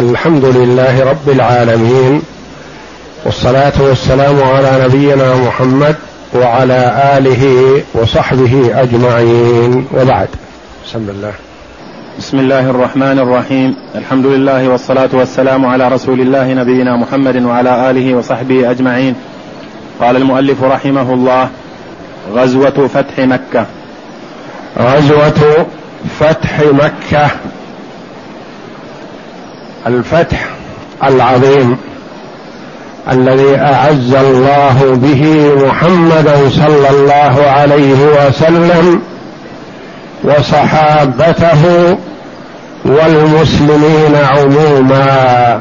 الحمد لله رب العالمين والصلاة والسلام على نبينا محمد وعلى آله وصحبه أجمعين وبعد. بسم الله. بسم الله الرحمن الرحيم. الحمد لله والصلاة والسلام على رسول الله نبينا محمد وعلى آله وصحبه أجمعين. قال المؤلف رحمه الله غزوة فتح مكة. غزوة فتح مكة. الفتح العظيم الذي أعز الله به محمدا صلى الله عليه وسلم وصحابته والمسلمين عموما.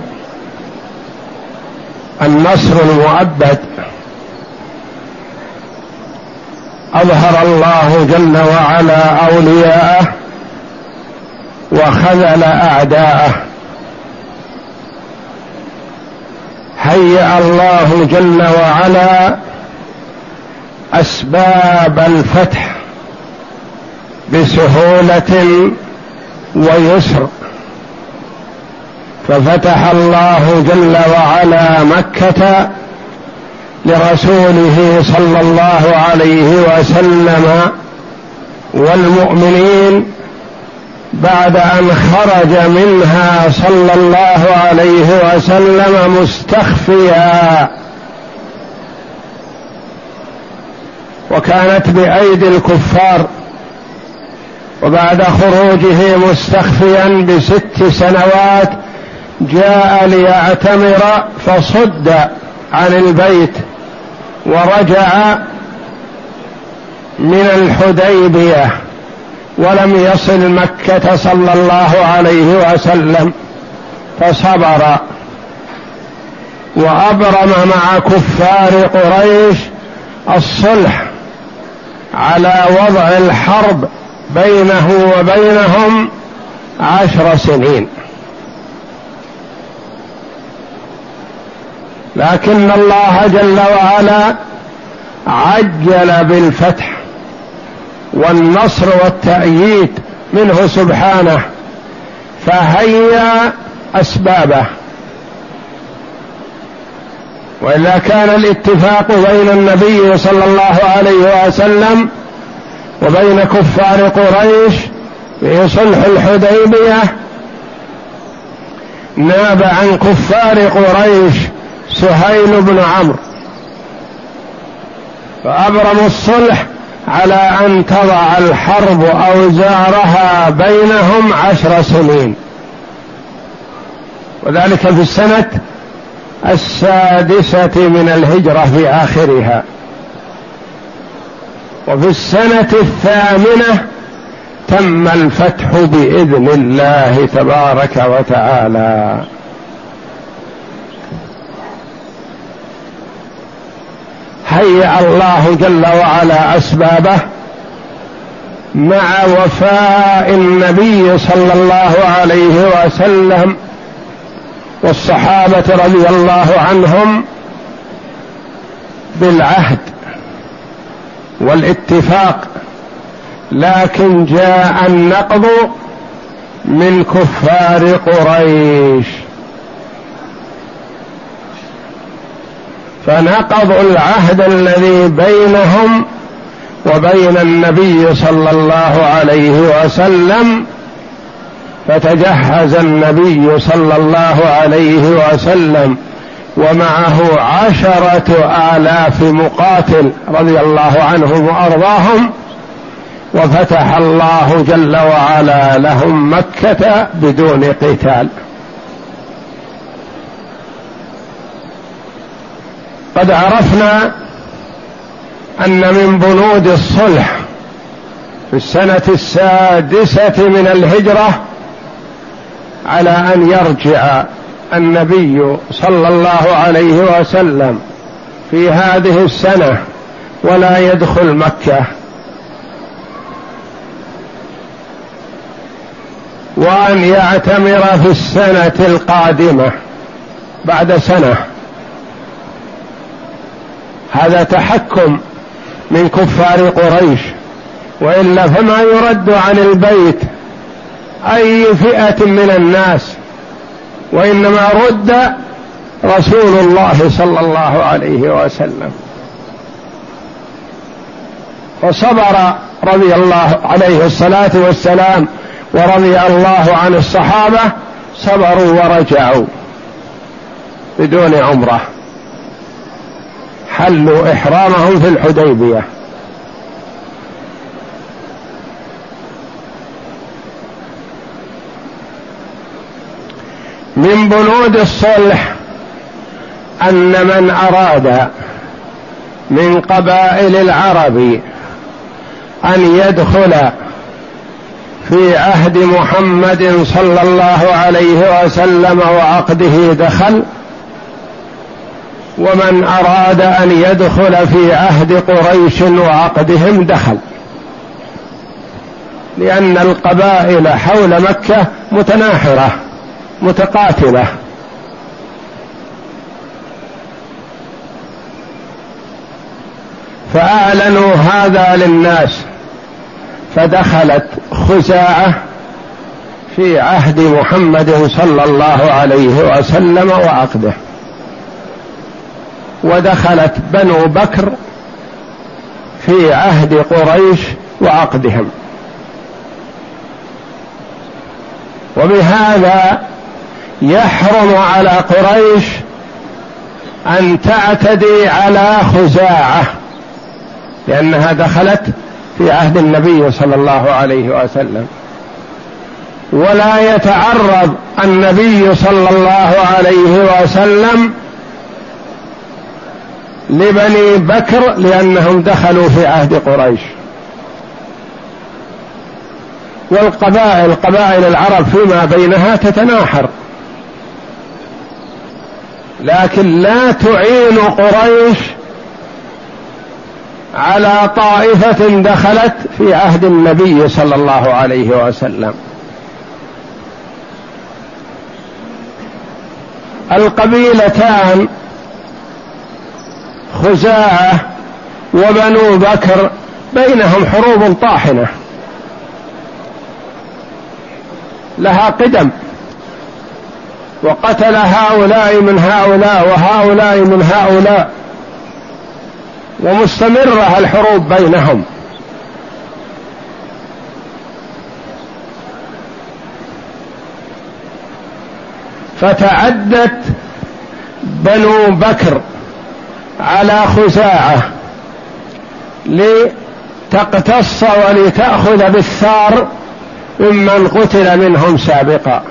النصر المؤبد أظهر الله جل وعلا أولياءه وخذل أعداءه. هيأ الله جل وعلا أسباب الفتح بسهولة ويسر. ففتح الله جل وعلا مكة لرسوله صلى الله عليه وسلم والمؤمنين بعد أن خرج منها صلى الله عليه وسلم مستخفيا. وكانت بأيدي الكفار وبعد خروجه مستخفيا بست سنوات جاء ليعتمر فصد عن البيت ورجع من الحديبية. ولم يصل مكة صلى الله عليه وسلم فصبر. وأبرم مع كفار قريش الصلح على وضع الحرب بينه وبينهم عشر سنين. لكن الله جل وعلا عجل بالفتح. والنصر والتأييد منه سبحانه فهيا أسبابه. والا كان الاتفاق بين النبي صلى الله عليه وسلم وبين كفار قريش في صلح الحديبية ناب عن كفار قريش سهيل بن عمرو. فابرموا الصلح على أن تضع الحرب أوزارها بينهم عشر سنين. وذلك في السنة السادسة من الهجرة في آخرها. وفي السنة الثامنة تم الفتح بإذن الله تبارك وتعالى. هيأ الله جل وعلا أسبابه مع وفاء النبي صلى الله عليه وسلم والصحابة رضي الله عنهم بالعهد والاتفاق لكن جاء النقض من كفار قريش. فنقضوا العهد الذي بينهم وبين النبي صلى الله عليه وسلم فتجهز النبي صلى الله عليه وسلم ومعه عشرة آلاف مقاتل رضي الله عنهم وأرضاهم وفتح الله جل وعلا لهم مكة بدون قتال. قد عرفنا أن من بنود الصلح في السنة السادسة من الهجرة على أن يرجع النبي صلى الله عليه وسلم في هذه السنة ولا يدخل مكة. وأن يعتمر في السنة القادمة بعد سنة. هذا تحكم من كفار قريش والا فما يرد عن البيت أي فئة من الناس وإنما رد رسول الله صلى الله عليه وسلم. فصبر رضي الله عليه الصلاة والسلام ورضي الله عن الصحابة صبروا ورجعوا بدون عمرة. حلوا إحرامهم في الحديبية. من بنود الصلح أن من أراد من قبائل العرب أن يدخل في عهد محمد صلى الله عليه وسلم وعقده دخل ومن أراد أن يدخل في عهد قريش وعقدهم دخل. لأن القبائل حول مكة متناحرة متقاتلة. فأعلنوا هذا للناس فدخلت خزاعة في عهد محمد صلى الله عليه وسلم وعقده. ودخلت بنو بكر في عهد قريش وعقدهم. وبهذا يحرم على قريش أن تعتدي على خزاعة لأنها دخلت في عهد النبي صلى الله عليه وسلم. ولا يتعرض النبي صلى الله عليه وسلم لبني بكر لأنهم دخلوا في عهد قريش. والقبائل قبائل العرب فيما بينها تتناحر. لكن لا تعين قريش على طائفة دخلت في عهد النبي صلى الله عليه وسلم. القبيلتان خزاعة وبنو بكر بينهم حروب طاحنة. لها قدم. وقتل هؤلاء من هؤلاء وهؤلاء من هؤلاء. ومستمرة الحروب بينهم. فتعدت بنو بكر. على خزاعة لتقتص ولتأخذ بالثار ممن قتل منهم سابقا.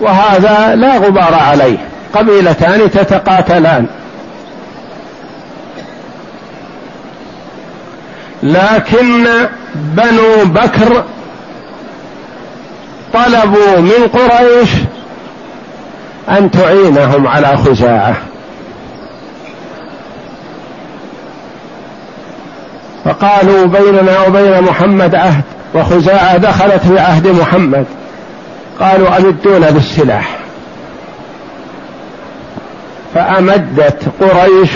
وهذا لا غبار عليه. قبيلتان تتقاتلان. لكن بنو بكر طلبوا من قريش أن تعينهم على خزاعة. فقالوا بيننا وبين محمد عهد وخزاعة دخلت في عهد محمد. قالوا أمدونا بالسلاح. فأمدت قريش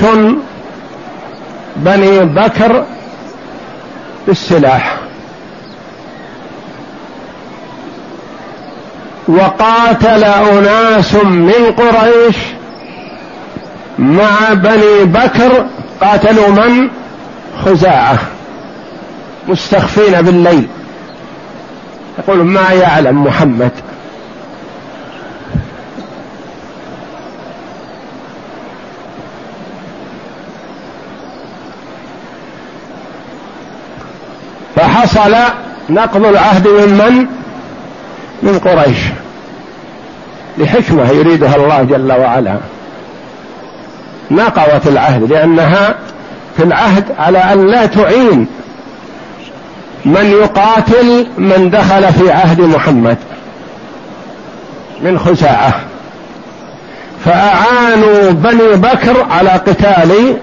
بني بكر بالسلاح. وقاتل أناس من قريش مع بني بكر. قاتلوا من؟ خزاعة مستخفين بالليل. يقول ما يعلم محمد؟ فحصل نقض العهد من من؟ من قريش. لحكمة يريدها الله جل وعلا. نقضت العهد لأنها في العهد على أن لا تعين من يقاتل من دخل في عهد محمد من خزاعة. فأعانوا بني بكر على قتال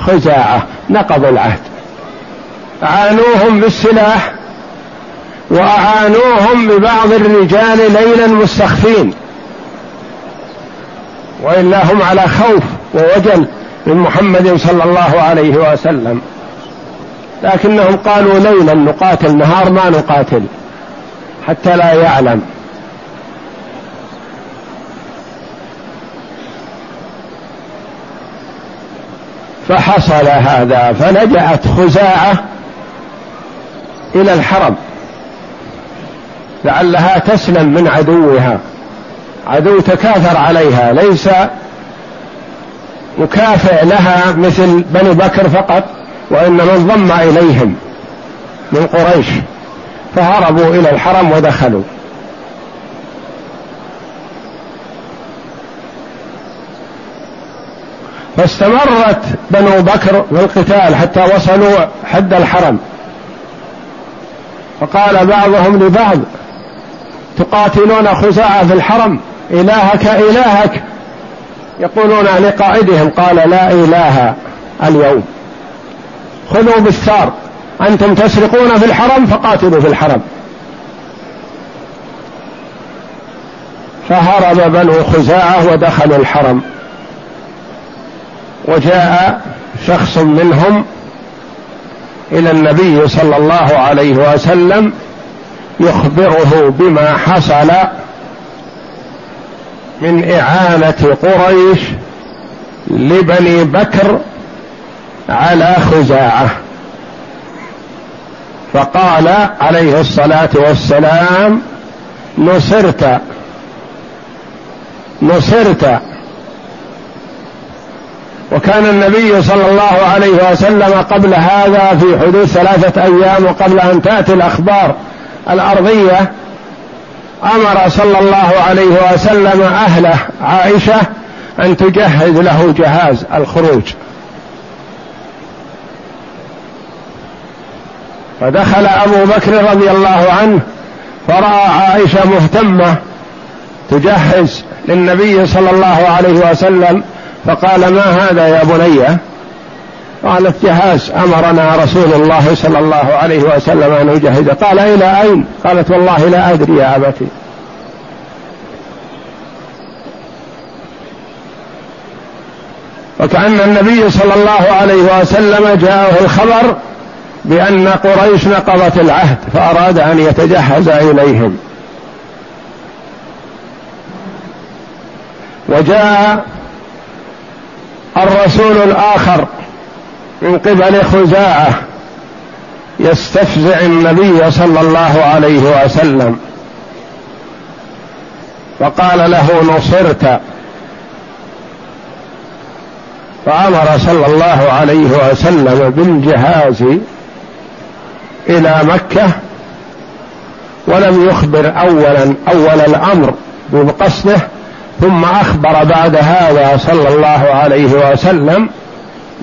خزاعة نقضوا العهد. أعانوهم بالسلاح وأعانوهم ببعض الرجال ليلا مستخفين. وإلا هم على خوف ووجل من محمد صلى الله عليه وسلم. لكنهم قالوا ليلا نقاتل نهار ما نقاتل حتى لا يعلم. فحصل هذا فلجأت خزاعة إلى الحرم لعلها تسلم من عدوها. عدو تكاثر عليها ليس مكافئ لها مثل بني بكر فقط وإنما انضم إليهم من قريش فهربوا إلى الحرم ودخلوا. فاستمرت بنو بكر في القتال حتى وصلوا حد الحرم. فقال بعضهم لبعض تقاتلون خزاعة في الحرم إلهك إلهك. يقولون لقائدهم قال لا إله اليوم. خذوا بالثار أنتم تسرقون في الحرم فقاتلوا في الحرم. فهرب بنو خزاعة ودخلوا الحرم. وجاء شخص منهم إلى النبي صلى الله عليه وسلم يخبره بما حصل من إعانة قريش لبني بكر على خزاعة. فقال عليه الصلاة والسلام نصرت نصرت. وكان النبي صلى الله عليه وسلم قبل هذا في حدود ثلاثة أيام وقبل أن تأتي الأخبار الأرضية أمر صلى الله عليه وسلم أهله عائشة أن تجهز له جهاز الخروج. فدخل أبو بكر رضي الله عنه فرأى عائشة مهتمة تجهز للنبي صلى الله عليه وسلم فقال ما هذا يا بني؟ قالت جهاز أمرنا رسول الله صلى الله عليه وسلم أن نجهز قال إلى أين؟ قالت والله لا أدري يا أبتي. وكأن النبي صلى الله عليه وسلم جاءه الخبر بأن قريش نقضت العهد فأراد أن يتجهز إليهم. وجاء الرسول الآخر من قبل خزاعة يستفزع النبي صلى الله عليه وسلم. فقال له نصرت. فأمر صلى الله عليه وسلم بالجهاز إلى مكة ولم يخبر اولا أول الأمر بقصده ثم أخبر بعد هذا صلى الله عليه وسلم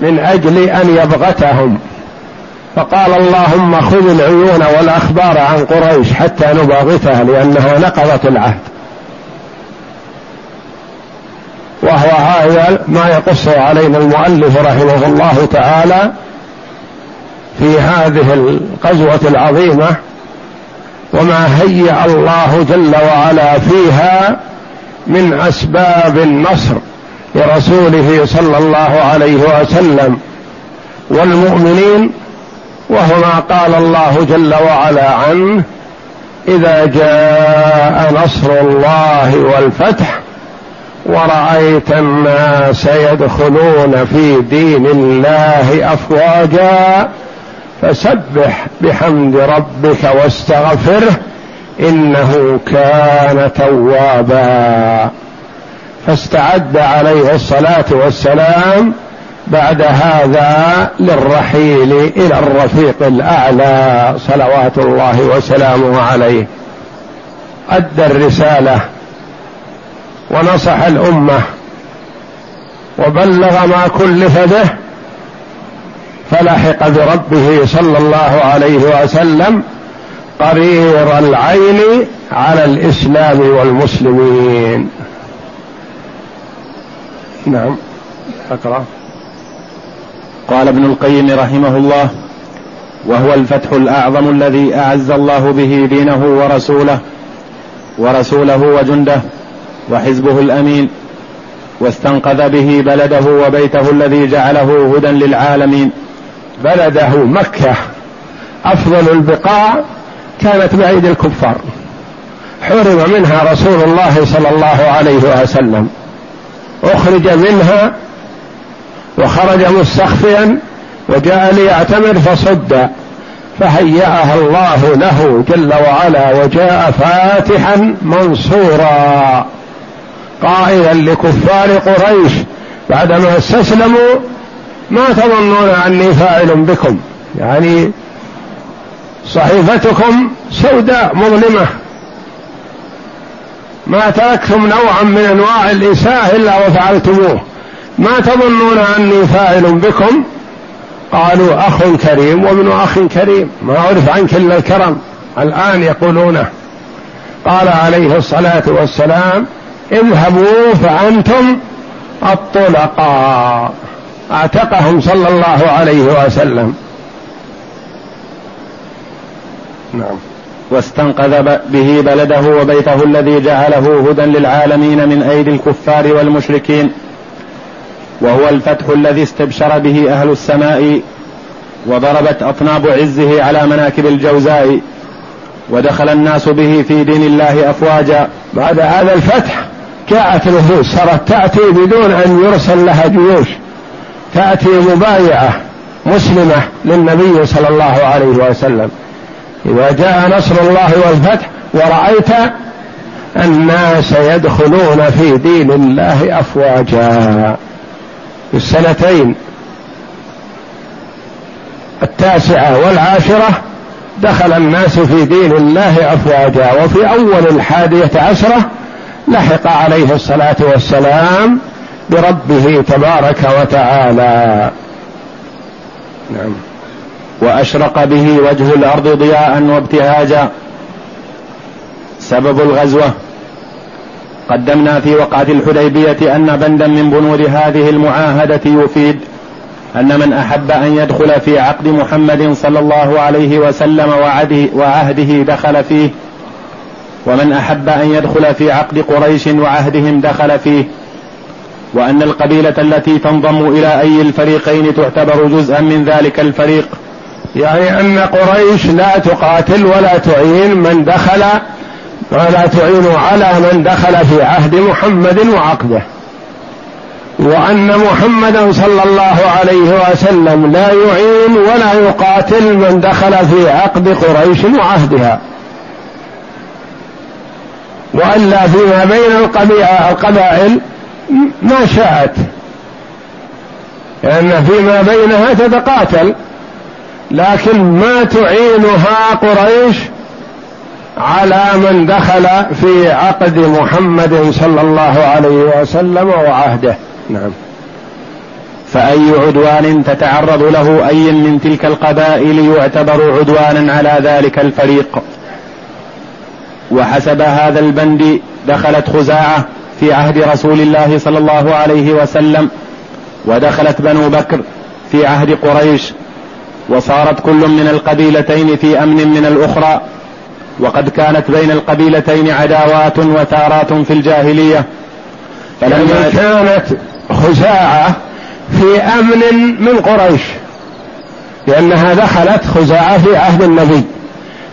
من أجل أن يبغتهم. فقال اللهم خذ العيون والأخبار عن قريش حتى نباغتها لأنها نقضت العهد. وهو هذا ما يقص علينا المؤلف رحمه الله تعالى في هذه الغزوه العظيمة وما هيأ الله جل وعلا فيها من أسباب النصر. لرسوله صلى الله عليه وسلم والمؤمنين وهو ما قال الله جل وعلا عنه إذا جاء نصر الله والفتح ورأيت الناس يدخلون في دين الله أفواجا فسبح بحمد ربك واستغفره إنه كان توابا. فاستعد عليه الصلاة والسلام بعد هذا للرحيل إلى الرفيق الأعلى صلوات الله وسلامه عليه. أدى الرسالة ونصح الأمة وبلغ ما كلف به فلحق بربه صلى الله عليه وسلم قرير العين على الإسلام والمسلمين. نعم. أقرأ. قال ابن القيم رحمه الله وهو الفتح الأعظم الذي أعز الله به دينه ورسوله ورسوله وجنده وحزبه الأمين واستنقذ به بلده وبيته الذي جعله هدى للعالمين. بلده مكة. أفضل البقاع كانت بأيدي الكفار. حرم منها رسول الله صلى الله عليه وسلم. أخرج منها وخرج مستخفيا وجاء ليعتمر فصد فهيأها الله له جل وعلا وجاء فاتحا منصورا قائلا لكفار قريش بعدما استسلموا ما تظنون أني فاعل بكم؟ يعني صحيفتكم سوداء مظلمة. ما تركتم نوعا من أنواع الاساءه إلا وفعلتموه. ما تظنون أني فاعل بكم؟ قالوا أخ كريم وابن أخ كريم. ما عرف عنك إلا الكرم. الآن يقولونه قال عليه الصلاة والسلام اذهبوا فأنتم الطلقاء. أعتقهم صلى الله عليه وسلم. نعم. واستنقذ به بلده وبيته الذي جعله هدى للعالمين من أيدي الكفار والمشركين وهو الفتح الذي استبشر به أهل السماء وضربت أطناب عزه على مناكب الجوزاء ودخل الناس به في دين الله أفواجا. بعد هذا الفتح جاءت الوفود صارت تأتي بدون أن يرسل لها جيوش. تأتي مبايعة مسلمة للنبي صلى الله عليه وسلم. إذا جاء نصر الله والفتح ورأيت الناس يدخلون في دين الله أفواجا. في السنتين التاسعة والعاشرة دخل الناس في دين الله أفواجا وفي أول الحادية عشرة لحق عليه الصلاة والسلام بربه تبارك وتعالى. نعم. وأشرق به وجه الأرض ضياء وابتهاجا. سبب الغزوة. قدمنا في وقعة الحديبية أن بندا من بنود هذه المعاهدة يفيد أن من أحب أن يدخل في عقد محمد صلى الله عليه وسلم وعده, وعهده دخل فيه ومن أحب أن يدخل في عقد قريش وعهدهم دخل فيه وأن القبيلة التي تنضم إلى أي الفريقين تعتبر جزءا من ذلك الفريق. يعني أن قريش لا تقاتل ولا تعين من دخل ولا تعين على من دخل في عهد محمد وعقده. وأن محمدا صلى الله عليه وسلم لا يعين ولا يقاتل من دخل في عقد قريش وعهدها. وإلا فيما بين القبائل ما شاءت. لأن فيما بينها تتقاتل. لكن ما تعينها قريش على من دخل في عقد محمد صلى الله عليه وسلم وعهده. نعم. فأي عدوان تتعرض له؟ أي من تلك القبائل يعتبر عدوانا على ذلك الفريق؟ وحسب هذا البند دخلت خزاعة في عهد رسول الله صلى الله عليه وسلم ودخلت بنو بكر في عهد قريش. وصارت كل من القبيلتين في أمن من الأخرى وقد كانت بين القبيلتين عداوات وثارات في الجاهلية. فلما يعني كانت خزاعة في أمن من قريش لأنها دخلت خزاعة في عهد النبي.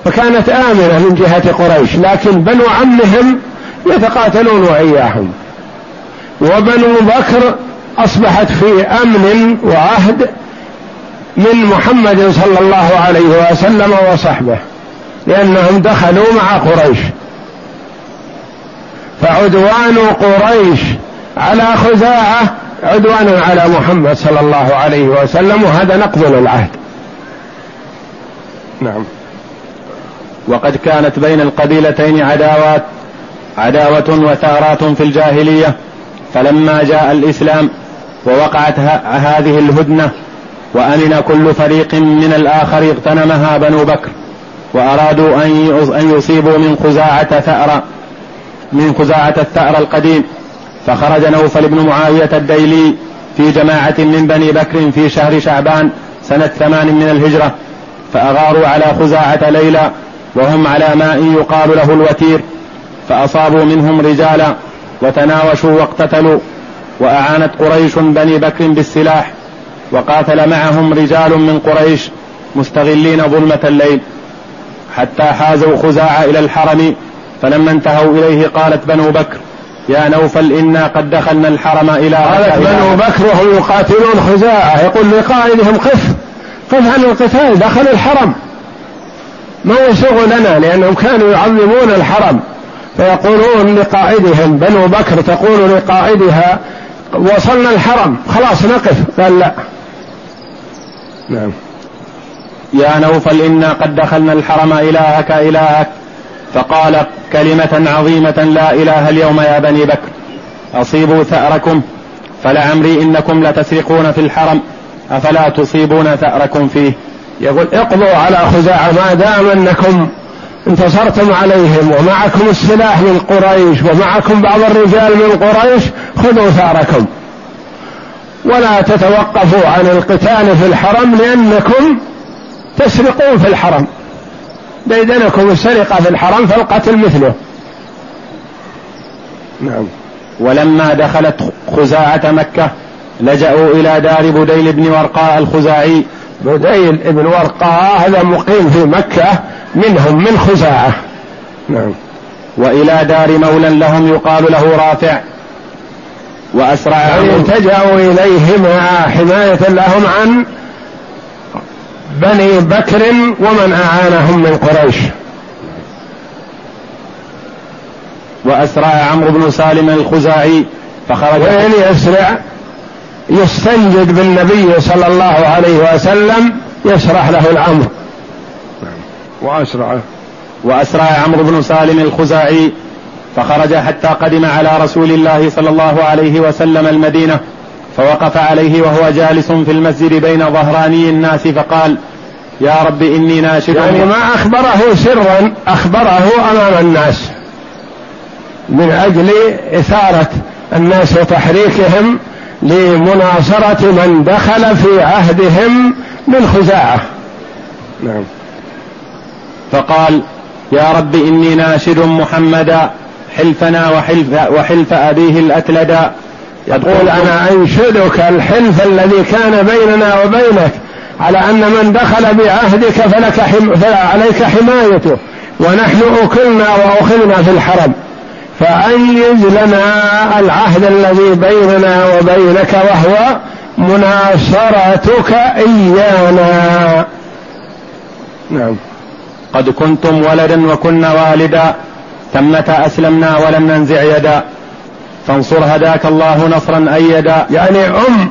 فكانت آمنة من جهة قريش لكن بنو عمهم يتقاتلون وإياهم. وبنو بكر أصبحت في أمن وعهد من محمد صلى الله عليه وسلم وصحبه لأنهم دخلوا مع قريش. فعدوان قريش على خزاعة عدوان على محمد صلى الله عليه وسلم وهذا نقض للعهد. نعم. وقد كانت بين القبيلتين عداوات عداوة وثارات في الجاهلية فلما جاء الإسلام ووقعت هذه الهدنة وأمن كل فريق من الآخر اغتنمها بنو بكر وأرادوا أن يصيبوا من خزاعة ثأر من خزاعة الثأر القديم. فخرج نوفل بن معاوية الديلي في جماعة من بني بكر في شهر شعبان سنة ثمان من الهجرة فأغاروا على خزاعة ليلى وهم على ماء يقال له الوتير. فأصابوا منهم رجالا وتناوشوا واقتتلوا وأعانت قريش بني بكر بالسلاح. وقاتل معهم رجال من قريش مستغلين ظلمة الليل. حتى حازوا خزاعة إلى الحرم فلما انتهوا إليه قالت بنو بكر يا نوفل إنا قد دخلنا الحرم إلى قالت بنو بكر وهم يقاتلون خزاعة يقول لقائدهم قف قف عن القتال دخل الحرم. ما يسوغ لنا؟ لأنهم كانوا يعظمون الحرم. فيقولون لقائدهم بنو بكر تقول لقائدها وصلنا الحرم خلاص نقف. قال لا. نعم. يا نوفل إنا قد دخلنا الحرم إلهك إلهك. فقال كلمة عظيمة لا إله اليوم يا بني بكر. أصيبوا ثأركم. فلعمري إنكم لتسرقون في الحرم. أفلا تصيبون ثأركم فيه؟ يقول اقضوا على خزاعة ما دام أنكم انتصرتم عليهم ومعكم السلاح من قريش ومعكم بعض الرجال من قريش خذوا ثأركم. ولا تتوقفوا عن القتال في الحرم لأنكم تسرقون في الحرم. بيدنكم السرقة في الحرم فالقتل مثله. نعم. ولما دخلت خزاعة مكة لجأوا إلى دار بديل بن ورقاء الخزاعي. بديل بن ورقاء هذا مقيم في مكة منهم من خزاعة. نعم. وإلى دار مولى لهم يقال له رافع. وأسرع يعني التجأوا إليه مع حماية لهم عن بني بكر ومن أعانهم من قريش. وأسرع عمرو بن سالم الخزاعي فخرج. وين يسرع يستنجد بالنبي صلى الله عليه وسلم يشرح له الأمر. وأسرع. وأسرع عمرو بن سالم الخزاعي فخرج حتى قدم على رسول الله صلى الله عليه وسلم المدينة فوقف عليه وهو جالس في المسجد بين ظهراني الناس فقال يا رب إني ناشد يعني ما أخبره سرا أخبره أمام الناس من أجل إثارة الناس وتحريكهم لمناصرة من دخل في عهدهم من خزاعة نعم. فقال يا رب إني ناشد محمدا حلفنا وحلف, وحلف أبيه الأكلدا يقول أنا أنشدك الحلف الذي كان بيننا وبينك على أن من دخل بعهدك فلك حم فعليك حمايته. ونحن أكلنا وأخذنا في الحرم. فأنجز لنا العهد الذي بيننا وبينك وهو مناصرتك إيانا. نعم. قد كنتم ولدا وكنا والدا. ثمة أسلمنا ولم ننزع يدا. فانصر هداك الله نصرا أيدا يعني أم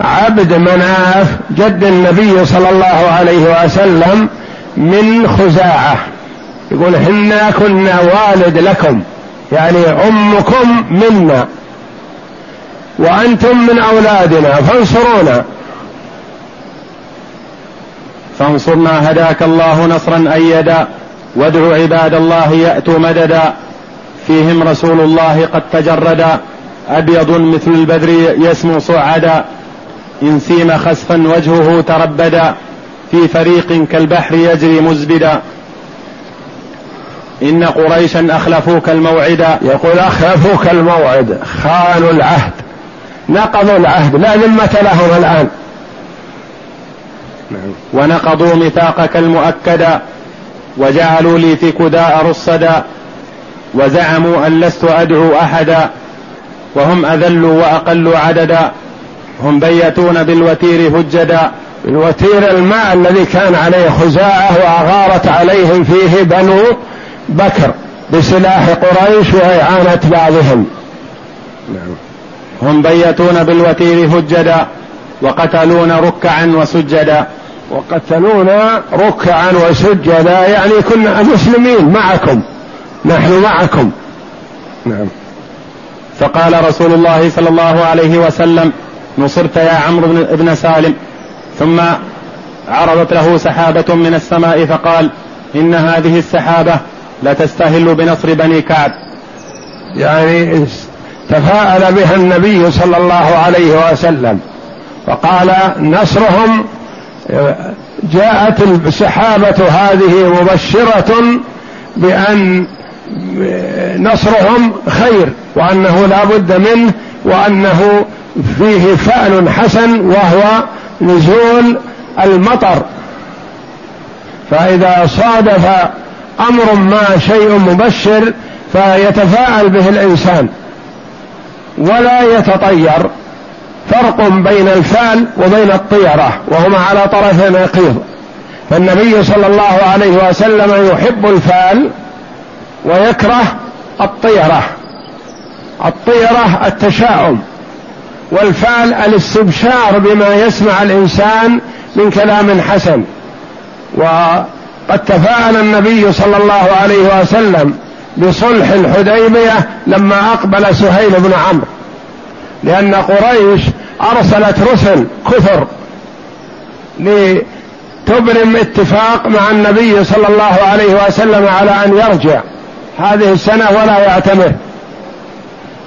عبد مناف جد النبي صلى الله عليه وسلم من خزاعة. يقول حنا كنا والد لكم. يعني أمكم منا. وأنتم من أولادنا. فانصرونا. فانصرنا هداك الله نصرا أيدا وادع عباد الله يأتوا مددا فيهم رسول الله قد تجردا أبيض مثل البدر يسمو صعدا إن سيم خسفا وجهه تربدا في فريق كالبحر يجري مزبدا. إن قريشا أخلفوك الموعد يقول أخلفوك الموعد خانوا العهد نقضوا العهد لا ذمة لهم الآن. ونقضوا ميثاقك المؤكدا. وجعلوا لي في كداء رصدا وزعموا أن لست أدعو أحدا وهم أذلوا وأقلوا عددا هم بيتون بالوتير هجدا. الوتير الماء الذي كان عليه خزاعة وأغارت عليهم فيه بنو بكر بسلاح قريش وإعانة بعضهم. نعم. هم بيتون بالوتير هجدا وقتلون ركعا وسجدا. وقتلونا ركعا وسجدا يعني كنا مسلمين معكم نحن معكم. نعم. فقال رسول الله صلى الله عليه وسلم نصرت يا عمرو بن سالم. ثم عرضت له سحابة من السماء فقال إن هذه السحابة لتستهل بنصر بني كعب. يعني تفاءل بها النبي صلى الله عليه وسلم فقال نصرهم جاءت السحابة هذه مبشرة بأن نصرهم خير وأنه لا بد منه وأنه فيه فعل حسن وهو نزول المطر. فإذا صادف أمر ما شيء مبشر فيتفاءل به الإنسان ولا يتطير. فرق بين الفال وبين الطيرة وهما على طرف نقيض. فالنبي صلى الله عليه وسلم يحب الفال ويكره الطيرة. الطيرة التشاؤم والفال الاستبشار بما يسمع الإنسان من كلام حسن. وقد تفاءل النبي صلى الله عليه وسلم بصلح الحديبية لما أقبل سهيل بن عمرو لأن قريش أرسلت رسل كثر لتبرم اتفاق مع النبي صلى الله عليه وسلم على أن يرجع. هذه السنة ولا يعتمر.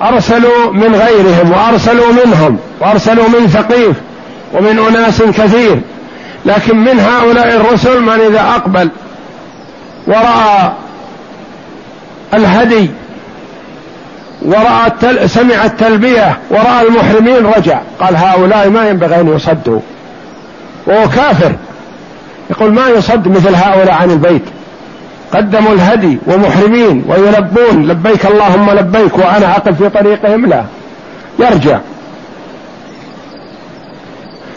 أرسلوا من غيرهم وأرسلوا منهم وأرسلوا من ثقيف ومن أناس كثير. لكن من هؤلاء الرسل من إذا أقبل ورأى الهدي ورأى التل... سمع التلبية ورأى المحرمين رجع. قال هؤلاء ما ينبغي أن يصدوا. وهو كافر. يقول ما يصد مثل هؤلاء عن البيت. قدموا الهدي ومحرمين ويلبون. لبيك اللهم لبيك وأنا أقف في طريقهم لا. يرجع.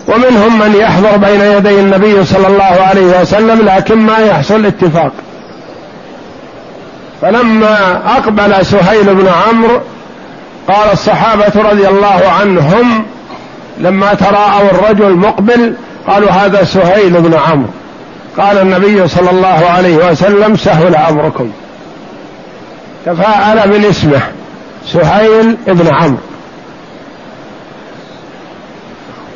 ومنهم من يحضر بين يدي النبي صلى الله عليه وسلم لكن ما يحصل اتفاق فلما أقبل سهيل بن عمرو قال الصحابة رضي الله عنهم لما تراءوا الرجل مقبل قالوا هذا سهيل بن عمرو. قال النبي صلى الله عليه وسلم سهل أمركم تفاءل من اسمه سهيل بن عمرو.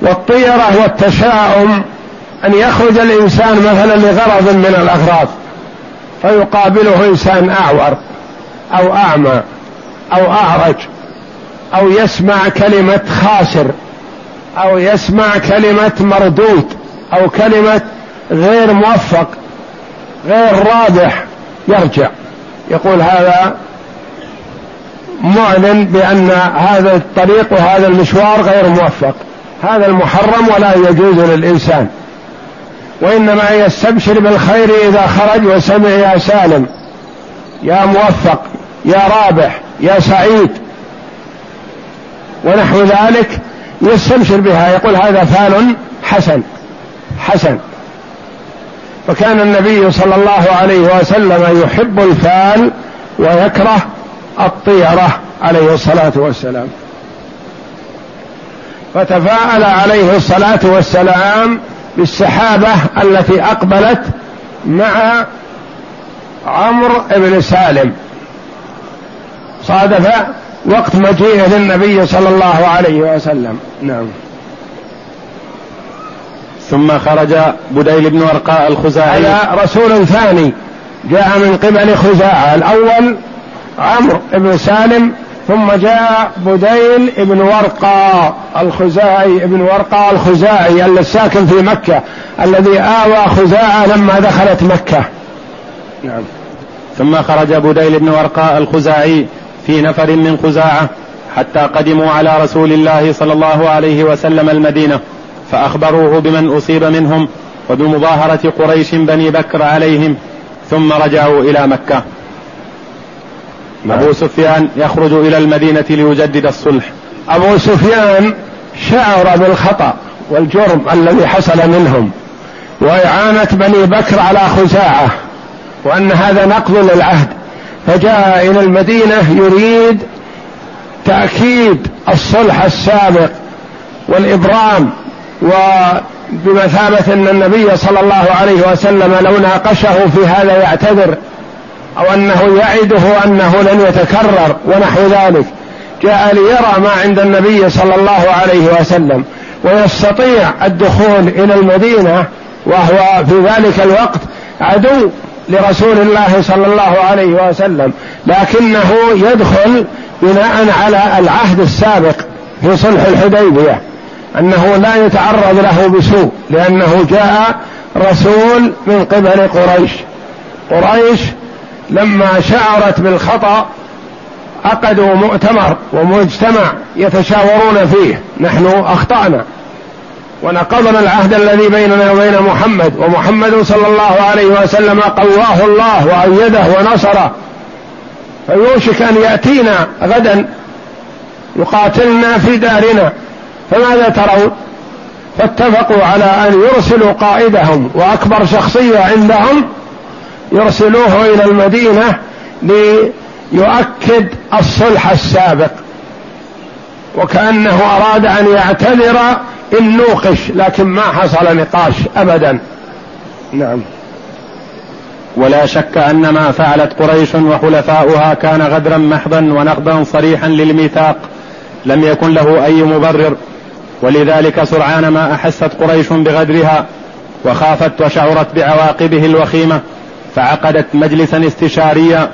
والطيرة والتشاؤم أن يخرج الإنسان مثلا لغرض من الأغراض. فيقابله إنسان أعور أو أعمى أو أعرج أو يسمع كلمة خاسر أو يسمع كلمة مردود أو كلمة غير موفق غير رابح يرجع. يقول هذا معلن بأن هذا الطريق وهذا المشوار غير موفق. هذا المحرم ولا يجوز للإنسان. وإنما يستبشر بالخير إذا خرج وسمع يا سالم يا موفق يا رابح يا سعيد. ونحو ذلك يستبشر بها يقول هذا فال حسن حسن. فكان النبي صلى الله عليه وسلم يحب الفال ويكره الطيرة عليه الصلاة والسلام. فتفاءل عليه الصلاة والسلام بالسحابة التي أقبلت مع عمرو بن سالم. صادف وقت مجيئه للنبي صلى الله عليه وسلم. نعم. ثم خرج بديل بن ورقاء الخزاعي. على رسول ثاني جاء من قبل خزاعة. الأول عمرو بن سالم ثم جاء بديل بن ورقة الخزاعي بن ورقة الخزاعي الساكن في مكة الذي آوى خزاعة لما دخلت مكة نعم ثم خرج بديل بن ورقاء الخزاعي في نفر من خزاعة حتى قدموا على رسول الله صلى الله عليه وسلم المدينة فأخبروه بمن أصيب منهم وبمظاهرة قريش بني بكر عليهم ثم رجعوا إلى مكة. أبو سفيان يخرج إلى المدينة ليجدد الصلح. أبو سفيان شعر بالخطأ والجرم الذي حصل منهم وإعانة بني بكر على خزاعة وأن هذا نقض للعهد. فجاء إلى المدينة يريد تأكيد الصلح السابق والإبرام وبمثابة أن النبي صلى الله عليه وسلم لو ناقشه في هذا يعتذر. أو أنه يعده أنه لن يتكرر ونحو ذلك. جاء ليرى ما عند النبي صلى الله عليه وسلم ويستطيع الدخول إلى المدينة وهو في ذلك الوقت عدو لرسول الله صلى الله عليه وسلم لكنه يدخل بناء على العهد السابق في صلح الحديبية أنه لا يتعرض له بسوء لأنه جاء رسول من قبل قريش. قريش لما شعرت بالخطأ عقدوا مؤتمر ومجتمع يتشاورون فيه. نحن أخطأنا. ونقضنا العهد الذي بيننا وبين محمد ومحمد صلى الله عليه وسلم قواه الله وأيده ونصره. فيوشك أن يأتينا غدا يقاتلنا في دارنا. فماذا ترون؟ فاتفقوا على أن يرسلوا قائدهم وأكبر شخصية عندهم يرسلوه إلى المدينة ليؤكد الصلح السابق. وكأنه أراد أن يعتذر إن نوقش لكن ما حصل نقاش ابدا. نعم. ولا شك أن ما فعلت قريش وحلفاؤها كان غدرا محضا ونقضا صريحا للميثاق. لم يكن له أي مبرر. ولذلك سرعان ما أحست قريش بغدرها وخافت وشعرت بعواقبه الوخيمة. فعقدت مجلسا استشاريا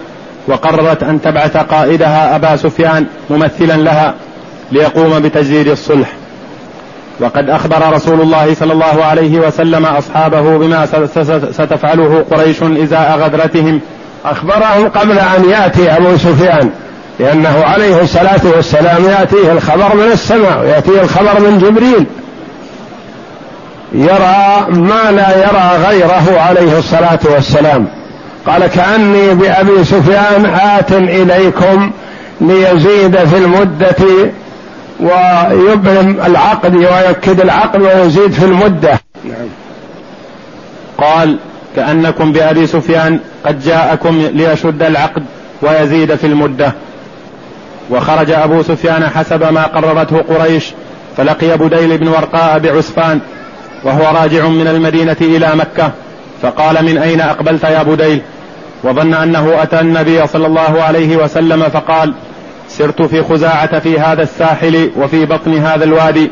وقررت أن تبعث قائدها أبا سفيان ممثلا لها ليقوم بتجديد الصلح. وقد أخبر رسول الله صلى الله عليه وسلم أصحابه بما ستفعله قريش إزاء غدرتهم. اخبرهم قبل أن يأتي أبو سفيان لأنه عليه الصلاة والسلام يأتيه الخبر من السماء وياتيه الخبر من جبريل. يرى ما لا يرى غيره عليه الصلاة والسلام. قال كأني بأبي سفيان آت إليكم ليزيد في المدة ويبرم العقد ويؤكد العقد ويزيد في المدة. نعم. قال كأنكم بأبي سفيان قد جاءكم ليشد العقد ويزيد في المدة. وخرج أبو سفيان حسب ما قررته قريش فلقي بديل بن ورقاء بعسفان وهو راجع من المدينة إلى مكة فقال من أين أقبلت يا بديل وظن أنه أتى النبي صلى الله عليه وسلم فقال سرت في خزاعة في هذا الساحل وفي بطن هذا الوادي.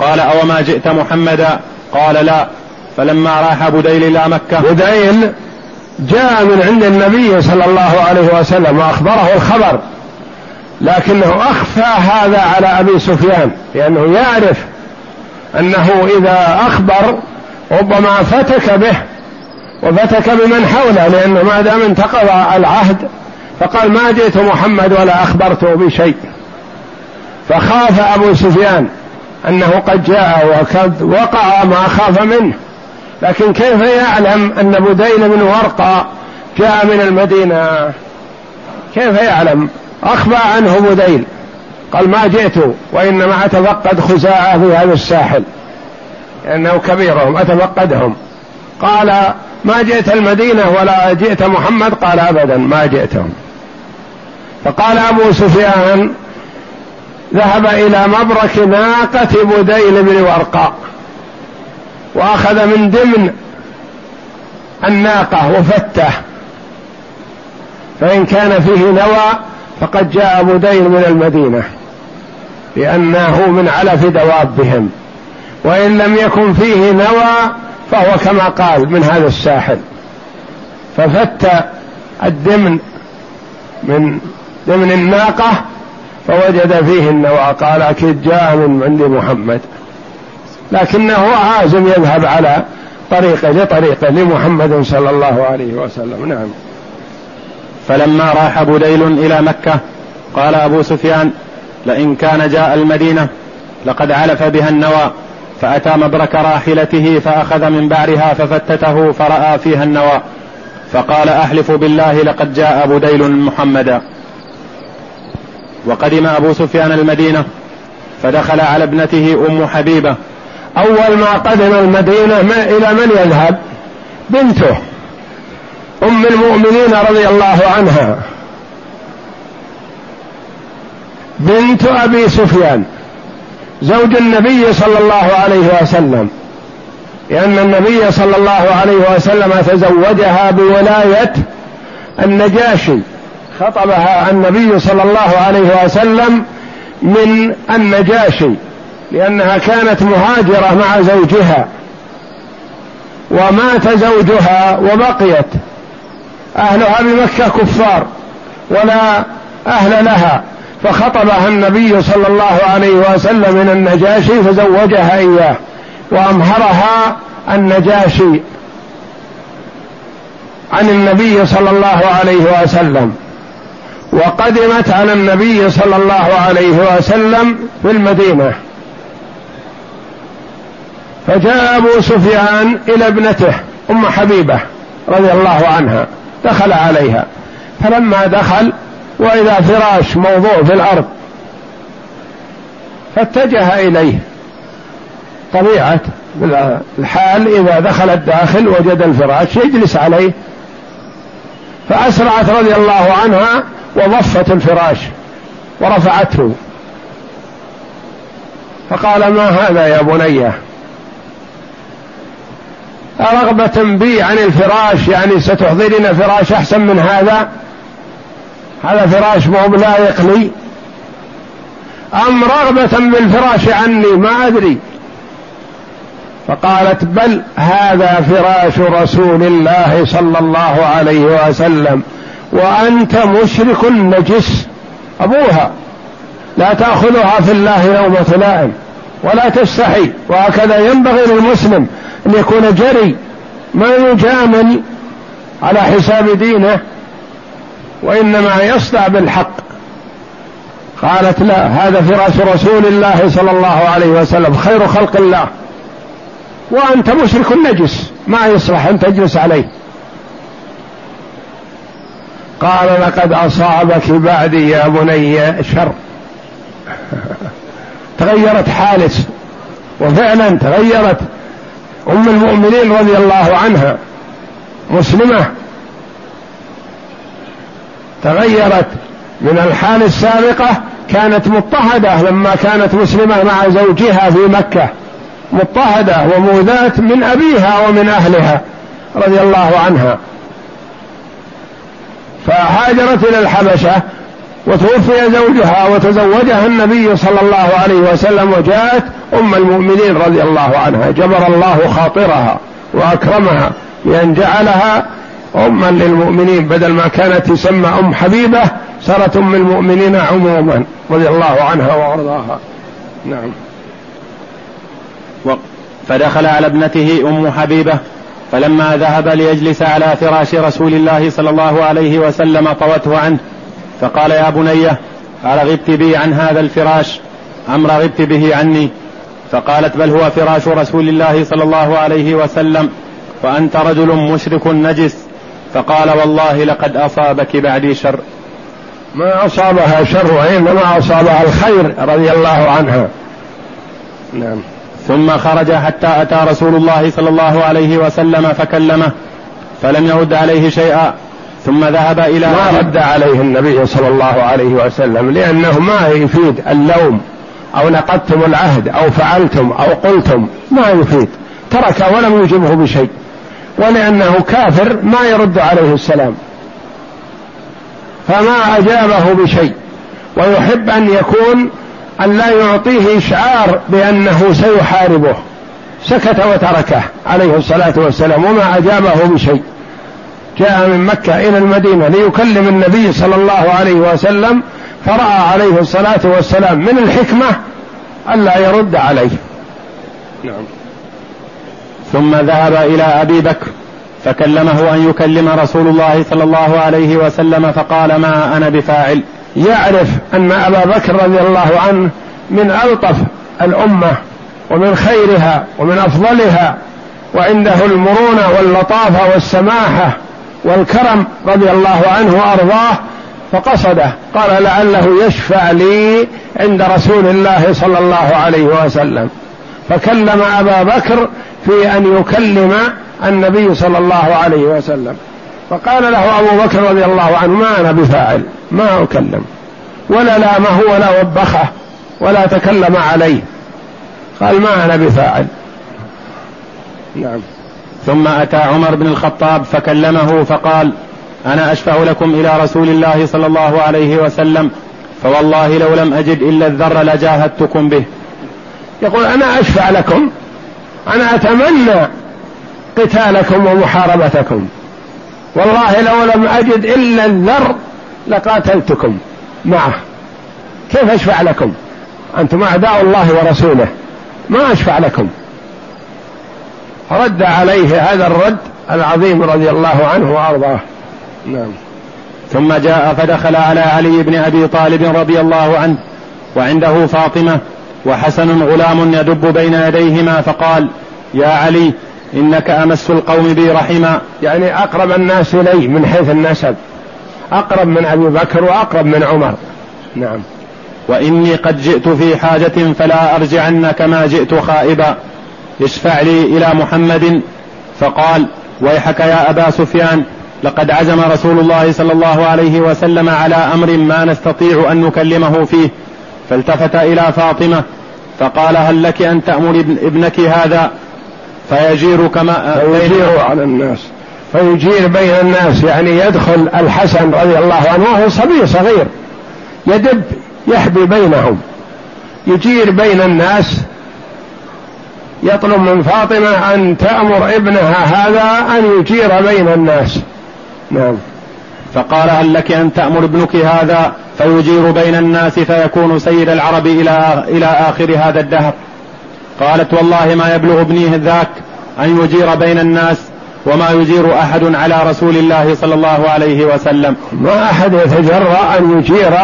قال أوما جئت محمدا؟ قال لا. فلما راح بديل إلى مكة بديل جاء من عند النبي صلى الله عليه وسلم وأخبره الخبر لكنه أخفى هذا على أبي سفيان لأنه يعرف أنه إذا أخبر ربما فتك به وفتك بمن حوله لأنه ما دام انتقض العهد فقال ما جئت محمد ولا أخبرته بشيء. فخاف أبو سفيان أنه قد جاء وقد وقع ما خاف منه. لكن كيف يعلم أن بدين بن ورقة جاء من المدينة؟ كيف يعلم؟ أخبى عنه بديل. قال ما جئت وإنما أتفقد خزاعة في هذا الساحل لأنه كبيرهم أتفقدهم. قال ما جئت المدينة ولا جئت محمد؟ قال أبدا ما جئتهم. فقال أبو سفيان ذهب إلى مبرك ناقة بديل بن ورقاء وأخذ من دمن الناقة وفته فإن كان فيه نوى فقد جاء بديل من المدينة. لأنه من علف دوابهم وإن لم يكن فيه نوى فهو كما قال من هذا الساحل ففت الدمن من ضمن الناقة فوجد فيه النوى. قال أكيد جاء من عند محمد. لكنه عازم يذهب على طريقه لطريقه لمحمد صلى الله عليه وسلم. نعم. فلما راح بديل إلى مكة قال أبو سفيان لئن كان جاء المدينة لقد علف بها النوى فأتى مبرك راحلته فأخذ من بعرها ففتته فرأى فيها النوى فقال أحلف بالله لقد جاء بديل محمدا وقدم أبو سفيان المدينة فدخل على ابنته أم حبيبة. أول ما قدم المدينة ما إلى من يذهب؟ بنته أم المؤمنين رضي الله عنها. بنت أبي سفيان زوج النبي صلى الله عليه وسلم لأن النبي صلى الله عليه وسلم تزوجها بولاية النجاشي خطبها النبي صلى الله عليه وسلم من النجاشي لأنها كانت مهاجرة مع زوجها ومات زوجها وبقيت أهلها بمكة كفار ولا أهل لها. فخطبها النبي صلى الله عليه وسلم من النجاشي فزوجها إياه وأمهرها النجاشي عن النبي صلى الله عليه وسلم. وقدمت على النبي صلى الله عليه وسلم في المدينة. فجاء أبو سفيان إلى ابنته أم حبيبة رضي الله عنها دخل عليها. فلما دخل واذا فراش موضوع في الأرض. فاتجه إليه. طبيعة الحال إذا دخل الداخل وجد الفراش يجلس عليه. فأسرعت رضي الله عنها وضفت الفراش ورفعته. فقال ما هذا يا بني؟ أرغبة بي عن الفراش يعني ستحضرين فراش أحسن من هذا؟ هذا فراش مو بلايق لي أم رغبة بالفراش عني؟ ما أدري. فقالت بل هذا فراش رسول الله صلى الله عليه وسلم وأنت مشرك نجس أبوها. لا تأخذها في الله يوم لائم ولا تستحي. وهكذا ينبغي للمسلم أن يكون جري ما يجامل على حساب دينه. وإنما يصدع بالحق. قالت لا هذا فراش رسول الله صلى الله عليه وسلم خير خلق الله. وأنت مشرك نجس ما يصلح أن تجلس عليه. قال لقد أصابك بعدي يا بني شر. تغيرت حالس وفعلا تغيرت. أم المؤمنين رضي الله عنها مسلمة. تغيرت من الحال السابقة كانت مضطهدة لما كانت مسلمة مع زوجها في مكة. مضطهدة وموذاة من أبيها ومن أهلها رضي الله عنها. فهاجرت إلى الحبشة وتوفي زوجها وتزوجها النبي صلى الله عليه وسلم وجاءت أم المؤمنين رضي الله عنها. جبر الله خاطرها وأكرمها بأن جعلها أما للمؤمنين بدل ما كانت تسمى أم حبيبة صارت أم المؤمنين عموما رضي الله عنها وأرضاها. نعم. فدخل على ابنته أم حبيبة فلما ذهب ليجلس على فراش رسول الله صلى الله عليه وسلم طوته عنه فقال يا بني أرغبت بي عن هذا الفراش؟ أم رغبت به عني؟ فقالت بل هو فراش رسول الله صلى الله عليه وسلم وأنت رجل مشرك نجس. فقال والله لقد أصابك بعدي شر. ما أصابها شر وإنما أصابها الخير رضي الله عنها. نعم. ثم خرج حتى أتى رسول الله صلى الله عليه وسلم فكلمه فلم يرد عليه شيئا ثم ذهب إلى ما رد عليه النبي صلى الله عليه وسلم لأنه ما يفيد اللوم أو نقضتم العهد أو فعلتم أو قلتم ما يفيد. ترك ولم يجبه بشيء. ولأنه كافر ما يرد عليه السلام. فما أجابه بشيء. ويحب أن يكون أن لا يعطيه إشعار بأنه سيحاربه. سكت وتركه عليه الصلاة والسلام وما أجابه بشيء. جاء من مكة إلى المدينة ليكلم النبي صلى الله عليه وسلم فرأى عليه الصلاة والسلام من الحكمة ألا يرد عليه. نعم. ثم ذهب إلى أبي بكر فكلمه أن يكلم رسول الله صلى الله عليه وسلم فقال ما أنا بفاعل. يعرف أن أبا بكر رضي الله عنه من ألطف الأمة ومن خيرها ومن أفضلها وعنده المرونة واللطافة والسماحة والكرم رضي الله عنه وأرضاه فقصده قال لعله يشفع لي عند رسول الله صلى الله عليه وسلم. فكلم أبا بكر في أن يكلم النبي صلى الله عليه وسلم. فقال له أبو بكر رضي الله عنه ما أنا بفاعل ما أكلم ولا لامه ولا وبخه ولا تكلم عليه. قال ما أنا بفاعل. نعم. ثم أتى عمر بن الخطاب فكلمه فقال أنا أشفع لكم إلى رسول الله صلى الله عليه وسلم فوالله لو لم أجد إلا الذر لجاهدتكم به. يقول أنا أشفع لكم أنا أتمنى قتالكم ومحاربتكم. والله لو لم أجد إلا الذر لقاتلتكم. معه كيف أشفع لكم؟ أنتم أعداء الله ورسوله. ما أشفع لكم. رد عليه هذا الرد العظيم رضي الله عنه وأرضاه. نعم. ثم جاء فدخل على علي بن أبي طالب رضي الله عنه وعنده فاطمة وحسن غلام يدب بين يديهما فقال يا علي إنك أمس القوم بي رحما يعني أقرب الناس إلي من حيث النسب. أقرب من أبي بكر وأقرب من عمر. نعم. وإني قد جئت في حاجة فلا أرجعن كما جئت خائبا. اشفع لي إلى محمد. فقال ويحك يا أبا سفيان لقد عزم رسول الله صلى الله عليه وسلم على أمر ما نستطيع أن نكلمه فيه. فالتفت إلى فاطمة فقال هل لك أن تأمر ابنك هذا؟ فيجير كما فيجير على الناس. فيجير بين الناس. يعني يدخل الحسن رضي الله عنه وهو صبي صغير. يدب يحبي بينهم. يجير بين الناس. يطلب من فاطمة أن تأمر ابنها هذا أن يجير بين الناس. نعم. فقال هل لك أن تأمر ابنك هذا فيجير بين الناس فيكون سيد العرب إلى إلى آخر هذا الدهر؟ قالت والله ما يبلغ ابني ذاك أن يجير بين الناس وما يجير أحد على رسول الله صلى الله عليه وسلم. ما أحد يتجرأ أن يجير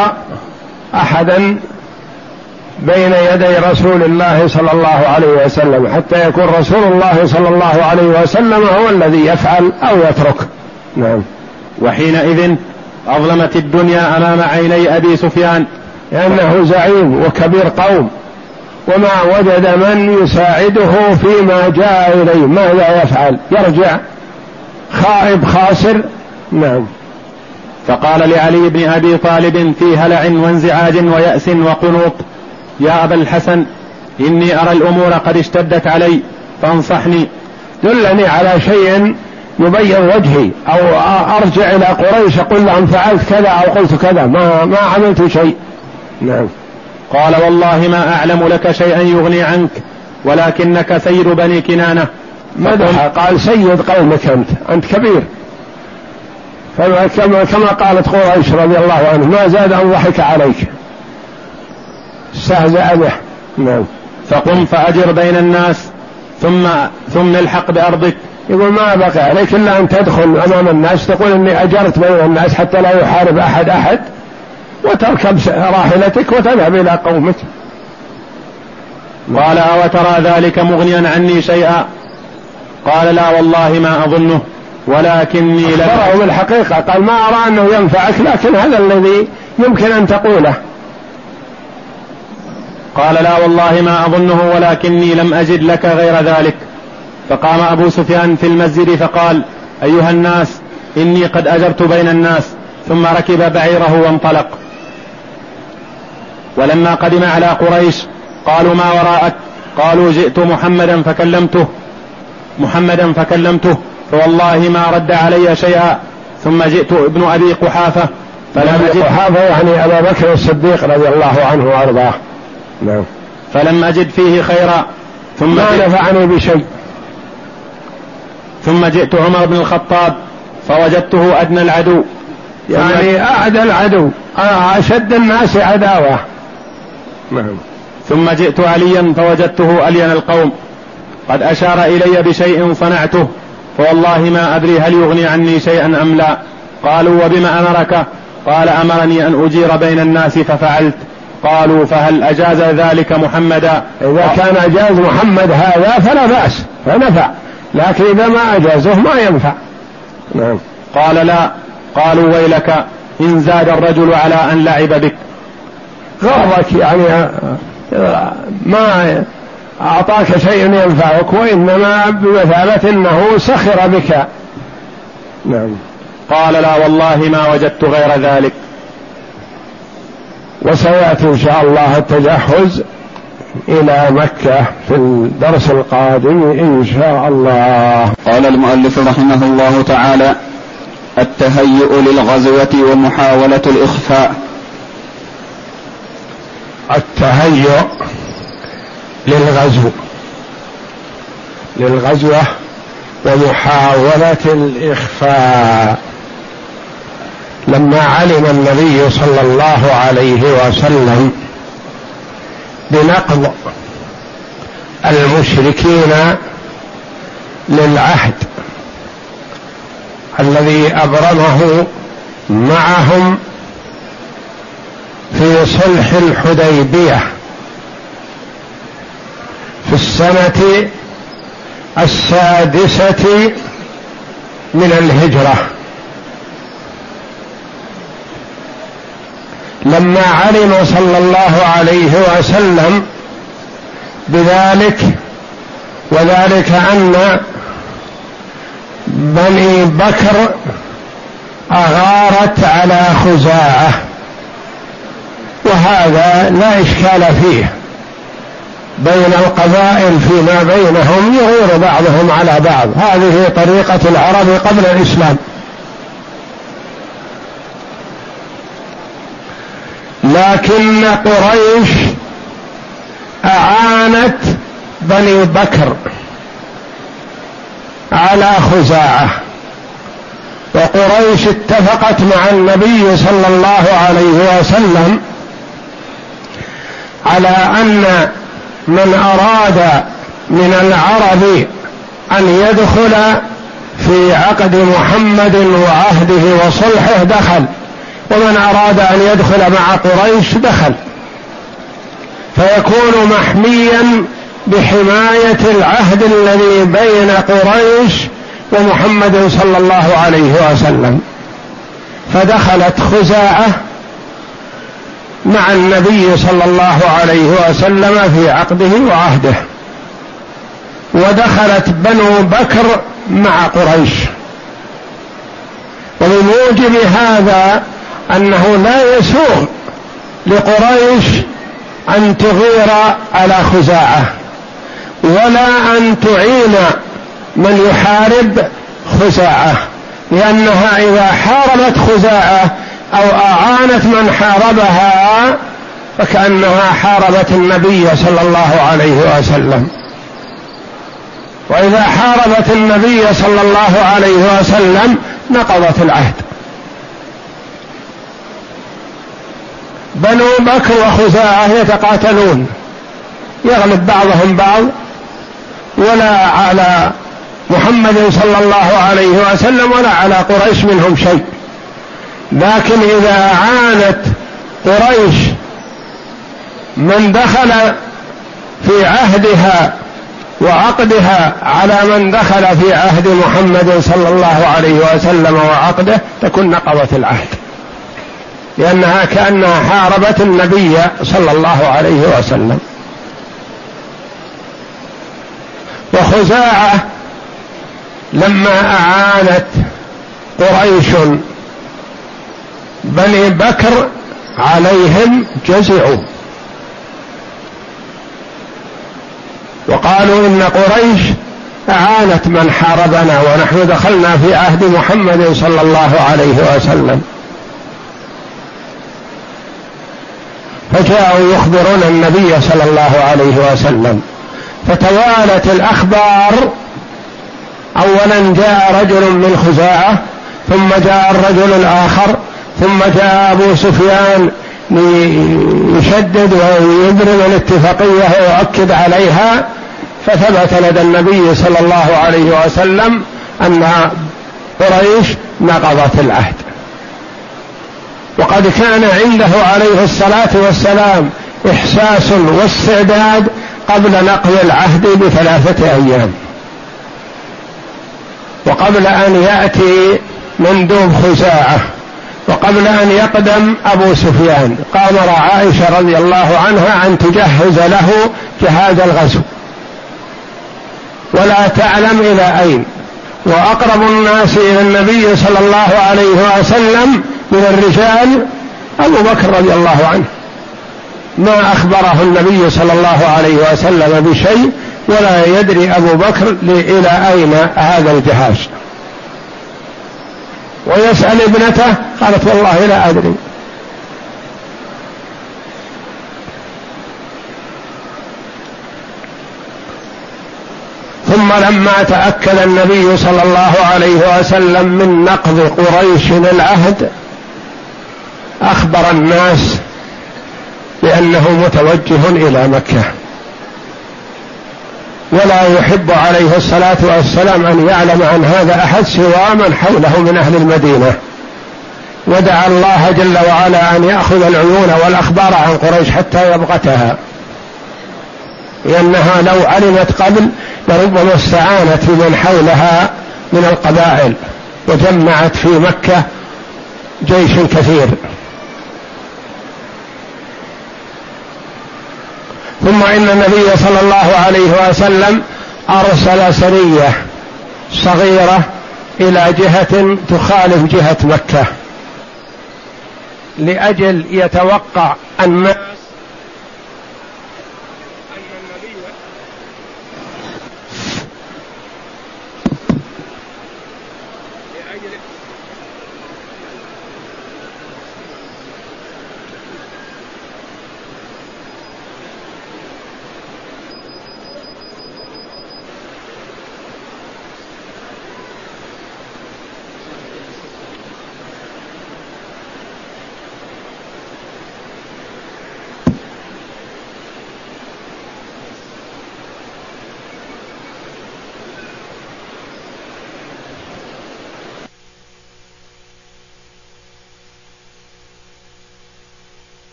أحدا بين يدي رسول الله صلى الله عليه وسلم حتى يكون رسول الله صلى الله عليه وسلم هو الذي يفعل أو يترك. نعم. وحينئذ أظلمت الدنيا أمام عيني أبي سفيان. لأنه زعيم وكبير قوم. وما وجد من يساعده فيما جاء إليه. ماذا يفعل؟ يرجع. خائب خاسر. نعم. فقال لعلي بن أبي طالب في هلع وانزعاج ويأس وقنوط يا أبا الحسن إني أرى الأمور قد اشتدت علي فانصحني. دلني على شيء يبين وجهي أو أرجع إلى قريش أقول لهم فعلت كذا أو قلت كذا. ما ما عملت شيء. نعم. قال والله ما أعلم لك شيئا يغني عنك ولكنك سيد بني كنانة. مدح قال سيد قومك أنت أنت كبير. فكما كما قالت قريش رضي الله عنه ما زاد ان ضحك عليك. استهزأ به. نعم. فقم فأجر بين الناس ثم ثم الحق بأرضك. يقول ما بقي عليك إلا أن تدخل أمام الناس تقول إني أجرت بين الناس حتى لا يحارب أحد أحد وتركب راحلتك وتذهب إلى قومك. قال أو ترى ذلك مغنيا عني شيئا؟ قال لا والله ما أظنه ولكني أخبره بالحقيقة. قال ما أرى أنه ينفعك لكن هذا الذي يمكن أن تقوله. قال لا والله ما أظنه ولكني لم أجد لك غير ذلك. فقام أبو سفيان في المسجد فقال أيها الناس إني قد أجرت بين الناس ثم ركب بعيره وانطلق. ولما قدم على قريش قالوا ما وراءك؟ قالوا جئت محمدا فكلمته. محمدا فكلمته فوالله ما رد علي شيئا. ثم جئت ابن أبي قحافة فلم أجد قحافة يعني أبا بكر الصديق رضي الله عنه وأرضاه. نعم. فلم أجد فيه خيرا. ثم ما نفعني بشيء. ثم جئت عمر بن الخطاب فوجدته أدنى العدو. يعني أعدى العدو. أشد الناس عداوة. نعم. ثم جئت عليا فوجدته ألين القوم. قد أشار إلي بشيء صنعته. فوالله ما أدري هل يغني عني شيئا أم لا. قالوا وبما أمرك؟ قال أمرني أن أجير بين الناس ففعلت. قالوا فهل أجاز ذلك محمدا؟ إذا كان أجاز محمد هذا فلا بأس فنفع. لكن إذا ما أجازه ما ينفع. نعم. قال لا. قالوا ويلك إن زاد الرجل على أن لعب بك. غرك يعني ما أعطاك شيء ينفعك وإنما بمثابة أنه سخر بك. نعم. قال لا والله ما وجدت غير ذلك. وسيأتي إن شاء الله التجهز. إلى مكة في الدرس القادم إن شاء الله. قال المؤلف رحمه الله تعالى التهيؤ للغزوة ومحاولة الإخفاء. التهيؤ للغزو. للغزوة ومحاولة الإخفاء. لما علم النبي صلى الله عليه وسلم بنقض المشركين للعهد الذي أبرمه معهم في صلح الحديبية في السنة السادسة من الهجرة. لما علم صلى الله عليه وسلم بذلك وذلك أن بني بكر أغارت على خزاعة وهذا لا إشكال فيه. بين القبائل فيما بينهم يغير بعضهم على بعض. هذه طريقة العرب قبل الإسلام. لكن قريش أعانت بني بكر على خزاعة. وقريش اتفقت مع النبي صلى الله عليه وسلم على أن من أراد من العرب أن يدخل في عقد محمد وعهده وصلحه دخل. ومن أراد أن يدخل مع قريش دخل. فيكون محميا بحماية العهد الذي بين قريش ومحمد صلى الله عليه وسلم. فدخلت خزاعة مع النبي صلى الله عليه وسلم في عقده وعهده. ودخلت بنو بكر مع قريش. وبموجب هذا أنه لا يسوغ لقريش أن تغير على خزاعة ولا أن تعين من يحارب خزاعة لأنها إذا حاربت خزاعة أو أعانت من حاربها فكأنها حاربت النبي صلى الله عليه وسلم. وإذا حاربت النبي صلى الله عليه وسلم نقضت العهد. بنو بكر وخزاعة يتقاتلون. يغلب بعضهم بعض. ولا على محمد صلى الله عليه وسلم ولا على قريش منهم شيء. لكن إذا عانت قريش من دخل في عهدها وعقدها على من دخل في عهد محمد صلى الله عليه وسلم وعقده تكون نقضت العهد. لأنها كأنها حاربت النبي صلى الله عليه وسلم. وخزاعة لما أعانت قريش بني بكر عليهم جزعوا. وقالوا إن قريش أعانت من حاربنا ونحن دخلنا في عهد محمد صلى الله عليه وسلم. فجاءوا يخبرون النبي صلى الله عليه وسلم فتوالت الأخبار. اولا جاء رجل من خزاعة ثم جاء الرجل الآخر ثم جاء أبو سفيان ليشدد ويبرم الاتفاقية ويؤكد عليها. فثبت لدى النبي صلى الله عليه وسلم أن قريش نقضت العهد. وقد كان عنده عليه الصلاة والسلام إحساس واستعداد قبل نقض العهد بثلاثة أيام. وقبل أن يأتي مندوب خزاعة وقبل أن يقدم أبو سفيان. قامر عائشة رضي الله عنها أن تجهز له جهاز الغزو. ولا تعلم إلى أين. وأقرب الناس إلى النبي صلى الله عليه وسلم من الرجال أبو بكر رضي الله عنه. ما أخبره النبي صلى الله عليه وسلم بشيء ولا يدري أبو بكر إلى أين هذا الجهاز. ويسأل ابنته قالت والله لا أدري. ثم لما تأكد النبي صلى الله عليه وسلم من نقض قريش العهد أخبر الناس بأنه متوجه إلى مكة. ولا يحب عليه الصلاة والسلام أن يعلم عن هذا أحد سوى من حوله من أهل المدينة. ودعا الله جل وعلا أن يأخذ العيون والأخبار عن قريش حتى يبغتها. لأنها لو علمت قبل لربما استعانت بمن حولها من القبائل وجمعت في مكة جيش كثير. ثم إن النبي صلى الله عليه وسلم أرسل سرية صغيرة إلى جهة تخالف جهة مكة لأجل يتوقع الناس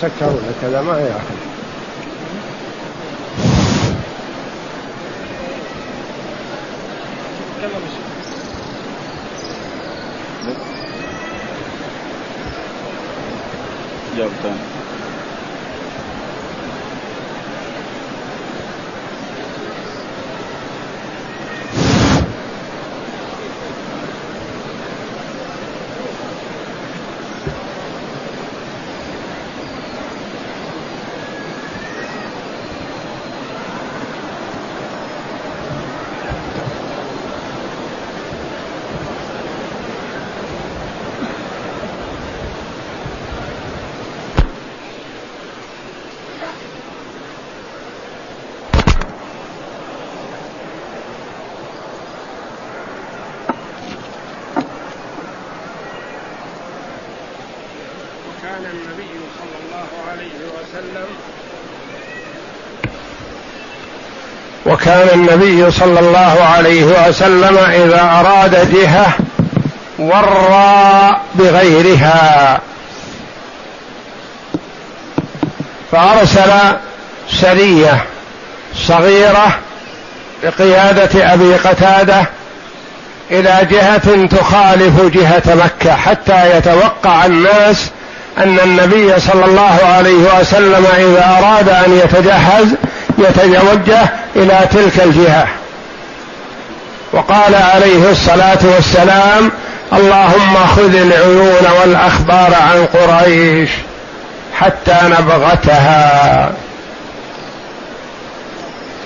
مسكر ولا كذا ما يأخذ. وكان النبي صلى الله عليه وسلم إذا أراد جهة ورى بغيرها. فأرسل سرية صغيرة بقياده أبي قتادة إلى جهة تخالف جهة مكة حتى يتوقع الناس أن النبي صلى الله عليه وسلم إذا أراد أن يتجهز يتوجه إلى تلك الجهة. وقال عليه الصلاة والسلام اللهم خذ العيون والأخبار عن قريش حتى نبغتها.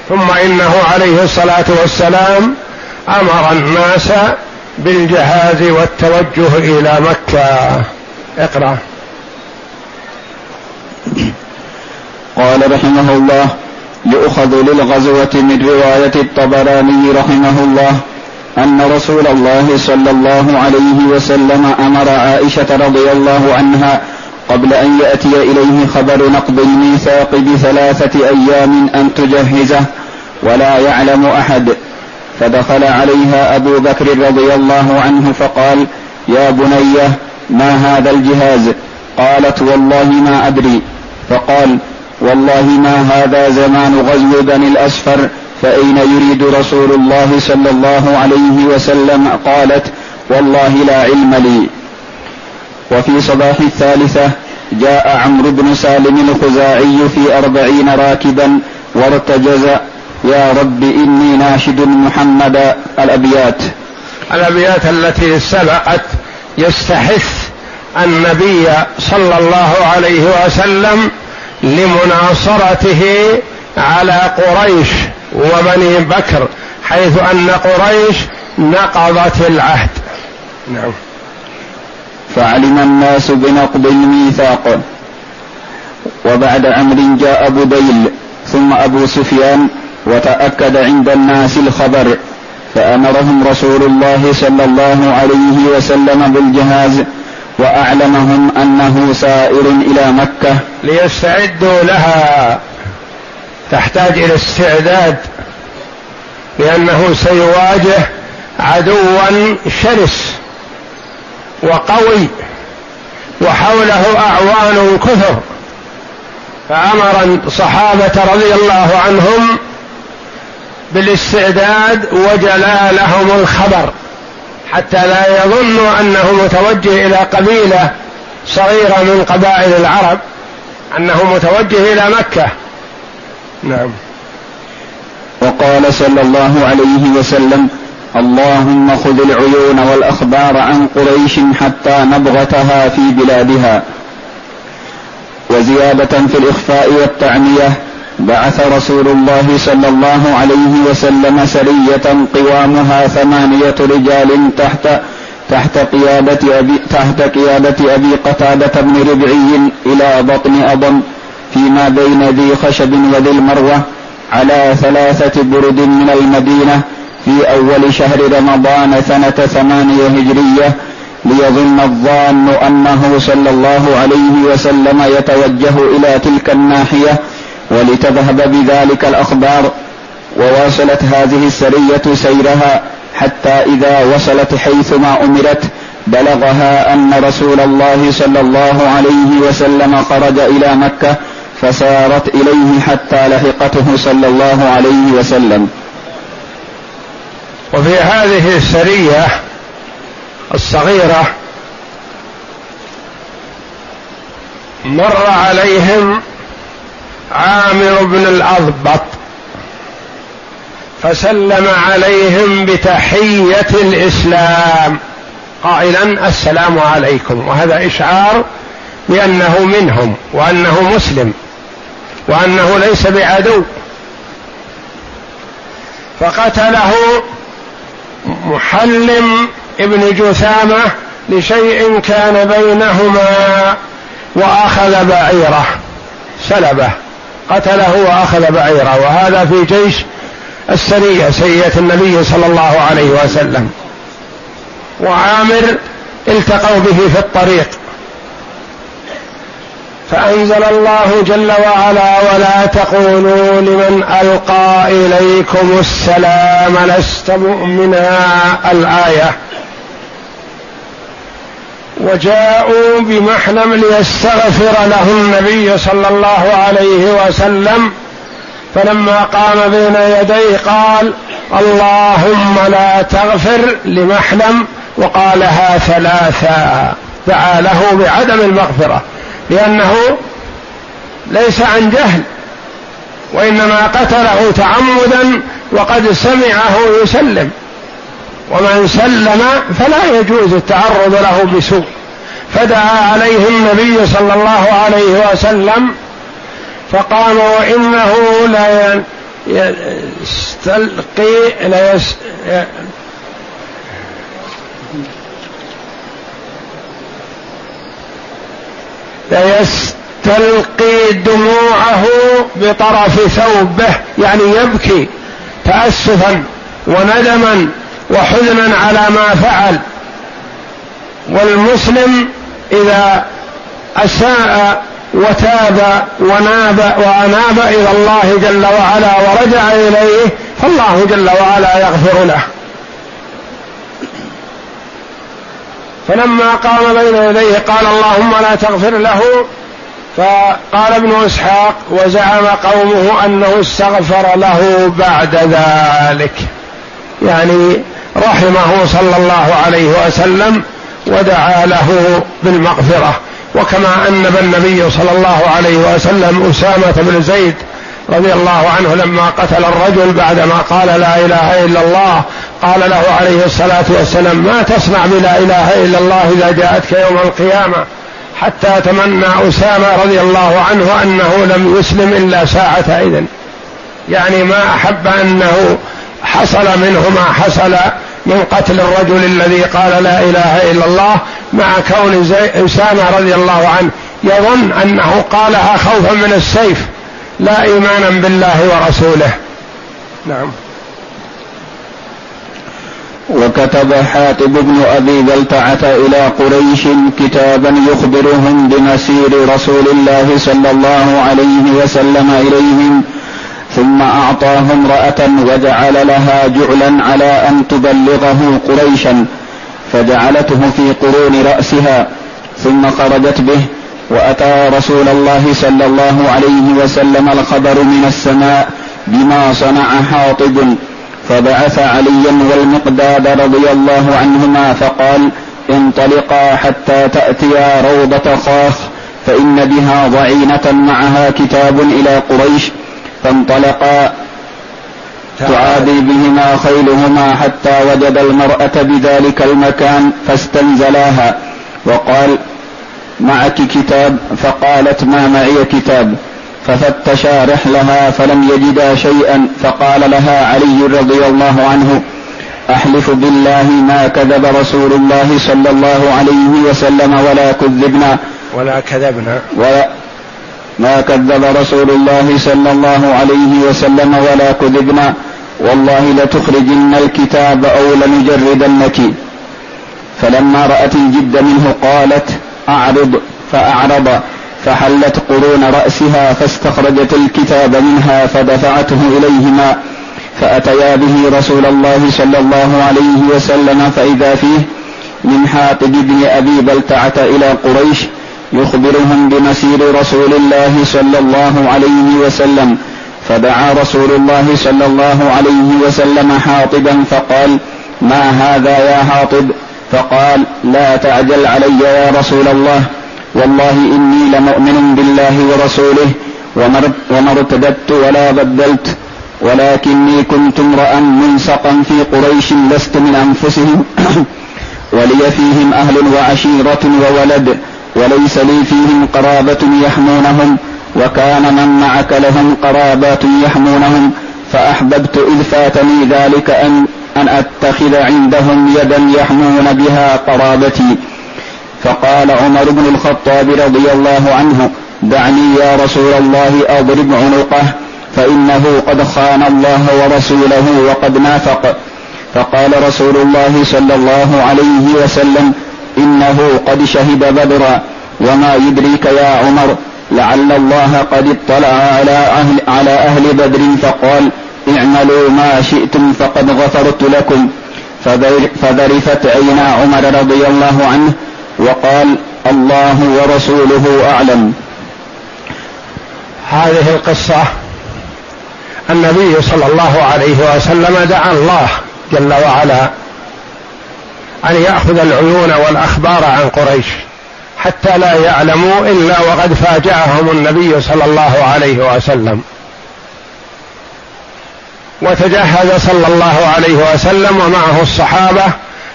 ثم إنه عليه الصلاة والسلام أمر الناس بالجهاز والتوجه إلى مكة. اقرأ. قال رحمه الله يؤخذ للغزوة من رواية الطبراني رحمه الله أن رسول الله صلى الله عليه وسلم أمر عائشة رضي الله عنها قبل أن يأتي إليه خبر نقض الميثاق بثلاثة أيام أن تجهزه ولا يعلم أحد. فدخل عليها أبو بكر رضي الله عنه فقال يا بنية ما هذا الجهاز؟ قالت والله ما أدري. فقال والله ما هذا زمان غزو بني الأسفر فأين يريد رسول الله صلى الله عليه وسلم قالت والله لا علم لي. وفي صباح الثالثة جاء عمرو بن سالم الخزاعي في أربعين راكبا وارتجز يا رب إني ناشد محمد الأبيات. الأبيات التي سبقت يستحث النبي صلى الله عليه وسلم لمناصرته على قريش وبني بكر حيث أن قريش نقضت العهد. نعم. فعلم الناس بنقض الميثاق. وبعد عمر جاء بديل ثم أبو سفيان وتأكد عند الناس الخبر فأمرهم رسول الله صلى الله عليه وسلم بالجهاز. وأعلمهم أنه سائر إلى مكة. ليستعدوا لها. تحتاج إلى استعداد لأنه سيواجه عدوا شرس وقوي وحوله أعوان كثر. فأمر الصحابة رضي الله عنهم بالاستعداد وجلى لهم الخبر. حتى لا يظنوا أنه متوجه إلى قبيلة صغيرة من قبائل العرب أنه متوجه إلى مكة. نعم. وقال صلى الله عليه وسلم اللهم خذ العيون والأخبار عن قريش حتى نبغتها في بلادها. وزيادة في الإخفاء والتعمية بعث رسول الله صلى الله عليه وسلم سرية قوامها ثمانية رجال تحت تحت قيادة أبي تحت قيادة أبي قتادة بن ربعي إلى بطن أضم فيما بين ذي خشب وذي المروة على ثلاثة برد من المدينة في أول شهر رمضان سنة ثمانية هجرية ليظن الظان أنه صلى الله عليه وسلم يتوجه إلى تلك الناحية ولتذهب بذلك الأخبار وواصلت هذه السرية سيرها حتى إذا وصلت حيثما أمرت بلغها أن رسول الله صلى الله عليه وسلم خرج إلى مكة فسارت إليه حتى لحقته صلى الله عليه وسلم. وفي هذه السرية الصغيرة مر عليهم عامر بن الأضبط فسلم عليهم بتحية الإسلام. قائلا السلام عليكم. وهذا إشعار بأنه منهم وأنه مسلم وأنه ليس بعدو. فقتله محلم ابن جثامة لشيء كان بينهما وأخذ بعيره سلبه. قتله وأخذ بعيره وهذا في جيش السرية سرية النبي صلى الله عليه وسلم. وعامر التقوا به في الطريق. فأنزل الله جل وعلا ولا تقولوا لمن ألقى إليكم السلام لست مؤمنا الآية. وجاءوا بمحلم ليستغفر له النبي صلى الله عليه وسلم. فلما قام بين يديه قال اللهم لا تغفر لمحلم. وقالها ثلاثا. دعا له بعدم المغفرة لأنه ليس عن جهل وإنما قتله تعمدا وقد سمعه يسلم. ومن سلم فلا يجوز التعرض له بسوء. فدعا عليه النبي صلى الله عليه وسلم فقام وإنه لا يستلقي لا يس ليستلقي دموعه بطرف ثوبه يعني يبكي تاسفا وندما وحزنا على ما فعل. والمسلم إذا أساء وتاب وناب وأناب إلى الله جل وعلا ورجع إليه فالله جل وعلا يغفر له. فلما قام بين يديه قال اللهم لا تغفر له. فقال ابن إسحاق وزعم قومه أنه استغفر له بعد ذلك. يعني رحمه صلى الله عليه وسلم ودعا له بالمغفرة. وكما انب النبي صلى الله عليه وسلم أسامة بن زيد رضي الله عنه لما قتل الرجل بعدما قال لا إله إلا الله قال له عليه الصلاة والسلام ما تصنع بلا إله إلا الله إذا جاءتك يوم القيامة؟ حتى تمنى أسامة رضي الله عنه أنه لم يسلم إلا ساعة إذن. يعني ما أحب أنه حصل منه ما حصل من قتل الرجل الذي قال لا إله إلا الله مع كون أسامة رضي الله عنه يظن أنه قالها خوفا من السيف لا إيمانا بالله ورسوله. نعم. وكتب حاتب بن أبي بلتعة إلى قريش كتابا يخبرهم بمسير رسول الله صلى الله عليه وسلم إليهم ثم أعطاه امرأة وجعل لها جعلا على أن تبلغه قريشا فجعلته في قرون رأسها ثم خرجت به وأتى رسول الله صلى الله عليه وسلم الخبر من السماء بما صنع حاطب فبعث عليا والمقداد رضي الله عنهما فقال انطلقا حتى تأتيا روضة خاخ فإن بها ضعينة معها كتاب إلى قريش فانطلقا تعادي بهما خيلهما حتى وجد المرأة بذلك المكان فاستنزلاها وقال معك كتاب؟ فقالت ما معي كتاب. ففتشا رحلها فلم يجدا شيئا فقال لها علي رضي الله عنه أحلف بالله ما كذب رسول الله صلى الله عليه وسلم ولا كذبنا. ولا كذبنا. ولا ما كذب رسول الله صلى الله عليه وسلم ولا كذبنا. والله لتخرجن الكتاب أو لنجردنك. فلما رأت الجد منه قالت أعرض. فأعرض. فحلت قرون رأسها فاستخرجت الكتاب منها فدفعته إليهما. فأتيا به رسول الله صلى الله عليه وسلم فإذا فيه من حاطب بن أبي بلتعة إلى قريش يخبرهم بمسير رسول الله صلى الله عليه وسلم. فدعا رسول الله صلى الله عليه وسلم حاطبا فقال ما هذا يا حاطب؟ فقال لا تعجل علي يا رسول الله. والله إني لمؤمن بالله ورسوله وما ارتدت ولا بدلت. ولكني كنت امرأ منسقا في قريش لست من أنفسهم. ولي فيهم أهل وعشيرة وولد. وليس لي فيهم قرابة يحمونهم وكان من معك لهم قرابات يحمونهم فأحببت إذ فاتني ذلك أن أن أتخذ عندهم يدا يحمون بها قرابتي. فقال عمر بن الخطاب رضي الله عنه دعني يا رسول الله أضرب عنقه فإنه قد خان الله ورسوله وقد نافق. فقال رسول الله صلى الله عليه وسلم إنه قد شهد بدرا وما يدريك يا عمر لعل الله قد اطلع على أهل على أهل بدر فقال اعملوا ما شئتم فقد غفرت لكم. فذرفت عينا عمر رضي الله عنه وقال الله ورسوله أعلم. هذه القصة النبي صلى الله عليه وسلم دعا الله جل وعلا أن يأخذ العيون والأخبار عن قريش حتى لا يعلموا إلا وقد فاجأهم النبي صلى الله عليه وسلم. وتجهز صلى الله عليه وسلم ومعه الصحابة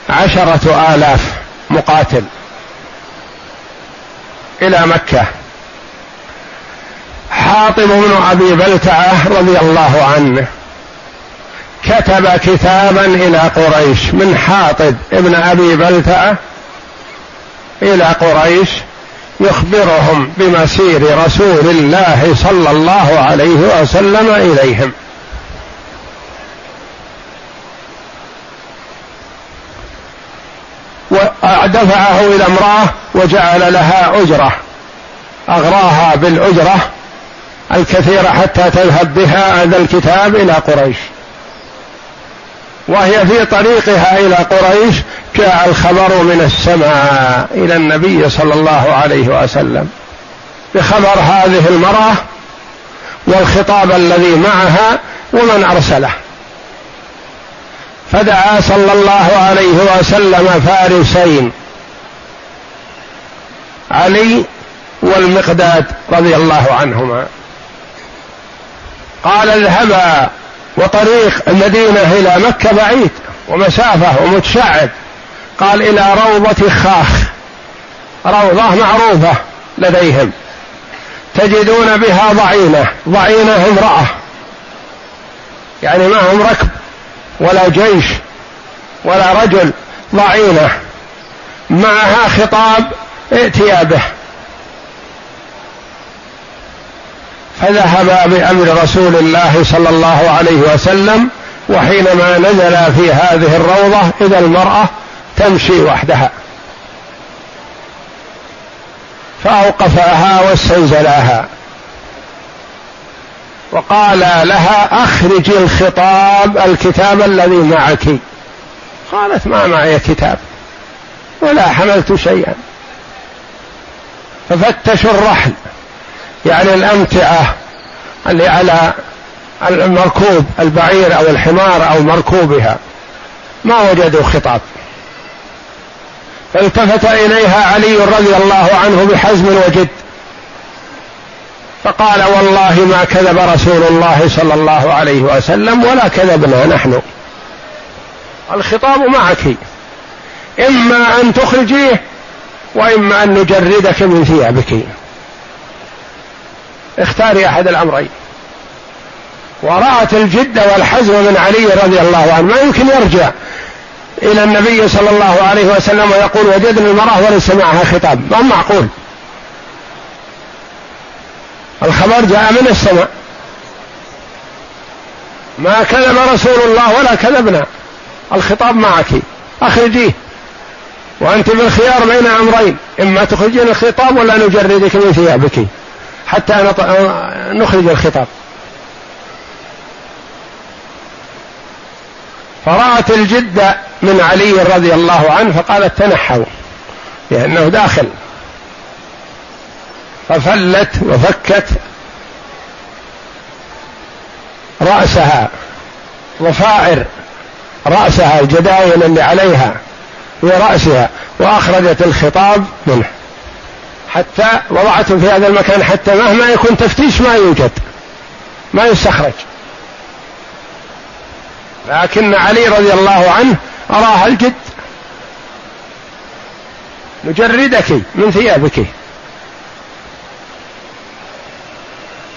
عشرة آلاف مقاتل إلى مكة. حاطب بن أبي بلتعة رضي الله عنه كتب كتابا إلى قريش من حاطب ابن أبي بلتعه إلى قريش يخبرهم بمسير رسول الله صلى الله عليه وسلم إليهم. ودفعه إلى امرأة وجعل لها أجرة أغراها بالأجرة الكثيرة حتى تذهب بها هذا الكتاب إلى قريش. وهي في طريقها إلى قريش جاء الخبر من السماء إلى النبي صلى الله عليه وسلم. بخبر هذه المرأة والخطاب الذي معها ومن أرسله. فدعا صلى الله عليه وسلم فارسين علي والمقداد رضي الله عنهما. قال اذهبا وطريق المدينة إلى مكة بعيد ومسافة ومتشعب. قال إلى روضة خاخ. روضة معروفة لديهم. تجدون بها ضعينة. ضعينة امرأة. يعني ما هم ركب ولا جيش ولا رجل. ضعينة. معها خطاب ائتيا به. فذهب بأمر رسول الله صلى الله عليه وسلم وحينما نزل في هذه الروضة إذا المرأة تمشي وحدها. فاوقفاها واستنزلاها. وقال لها أخرجي الخطاب الكتاب الذي معك. قالت ما معي كتاب. ولا حملت شيئا. ففتشوا الرحل. يعني الأمتعة اللي على المركوب البعير أو الحمار أو مركوبها. ما وجدوا خطاب. فالتفت إليها علي رضي الله عنه بحزم وجد. فقال والله ما كذب رسول الله صلى الله عليه وسلم ولا كذبنا نحن. الخطاب معك. إما أن تخرجيه وإما أن نجردك من ثيابك. اختاري أحد الأمرين. ورأت الجد والحزم من علي رضي الله عنه ما يمكن يرجع إلى النبي صلى الله عليه وسلم ويقول وجدنا المرأة وليس معها خطاب. ما معقول؟ الخبر جاء من السماء. ما كذب رسول الله ولا كذبنا. الخطاب معك. أخرجيه وأنت بالخيار بين أمرين إما تخرجين الخطاب ولا نجردك من ثيابك. حتى نخرج الخطاب. فرأت الجد من علي رضي الله عنه فقالت تنحوا لأنه داخل. ففلت وفكت رأسها ضفائر رأسها الجداين اللي عليها في رأسها وأخرجت الخطاب منه. حتى وضعته في هذا المكان حتى مهما يكون تفتيش ما يوجد. ما يستخرج. لكن علي رضي الله عنه أراها الجد. نجردك من ثيابك.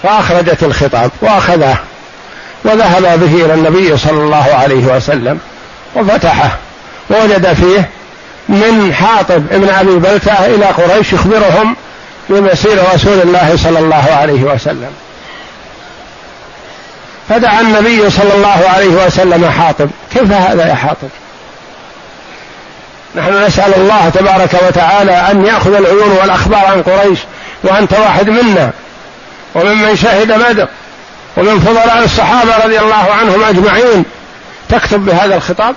فأخرجت الخطاب وأخذه وذهب به إلى النبي صلى الله عليه وسلم وفتحه ووجد فيه من حاطب ابن أبي بلتة إلى قريش يخبرهم بمسير رسول الله صلى الله عليه وسلم. فدعا النبي صلى الله عليه وسلم حاطب. كيف هذا يا حاطب؟ نحن نسأل الله تبارك وتعالى أن يأخذ العيون والأخبار عن قريش وأنت واحد منا وممن شهد بدر ومن فضلاء الصحابة رضي الله عنهم أجمعين. تكتب بهذا الخطاب؟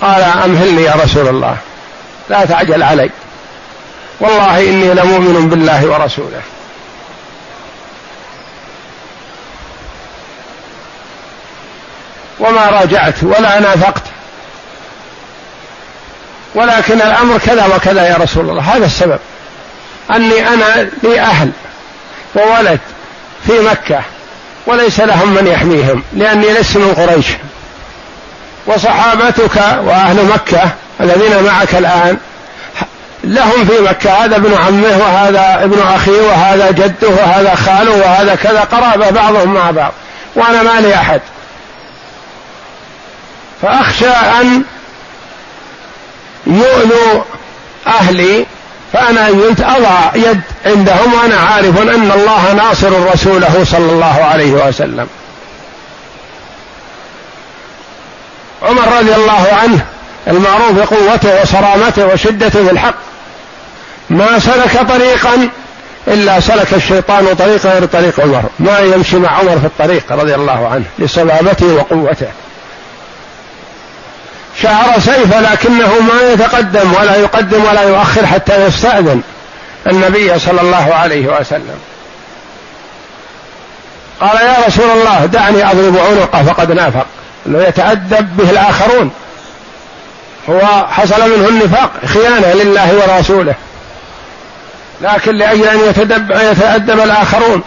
قال أمهلني يا رسول الله. لا تعجل علي. والله إني لمؤمن بالله ورسوله. وما راجعت ولا نافقت. ولكن الأمر كذا وكذا يا رسول الله. هذا السبب. أني أنا لي أهل وولد في مكة وليس لهم من يحميهم لأني لست من قريش. وصحابتك وأهل مكة الذين معك الآن لهم في مكة هذا ابن عمه وهذا ابن اخيه وهذا جده وهذا خاله وهذا كذا قرابة بعضهم مع بعض وأنا ما لي أحد. فأخشى أن يؤذوا أهلي فأنا قلت أضع يد عندهم وأنا عارف أن الله ناصر رسوله صلى الله عليه وسلم. عمر رضي الله عنه المعروف بقوته وصرامته وشدته في الحق ما سلك طريقا إلا سلك الشيطان طريقا غير طريق عمر. ما يمشي مع عمر في الطريق رضي الله عنه لصلابته وقوته. شعر سيفه لكنه ما يتقدم ولا يقدم ولا يؤخر حتى يستأذن النبي صلى الله عليه وسلم. قال يا رسول الله دعني أضرب عنقه فقد نافق. انه يتأدب به الآخرون. هو حصل منه النفاق خيانة لله ورسوله. لكن لأجل أن يتدب يتأدب الآخرون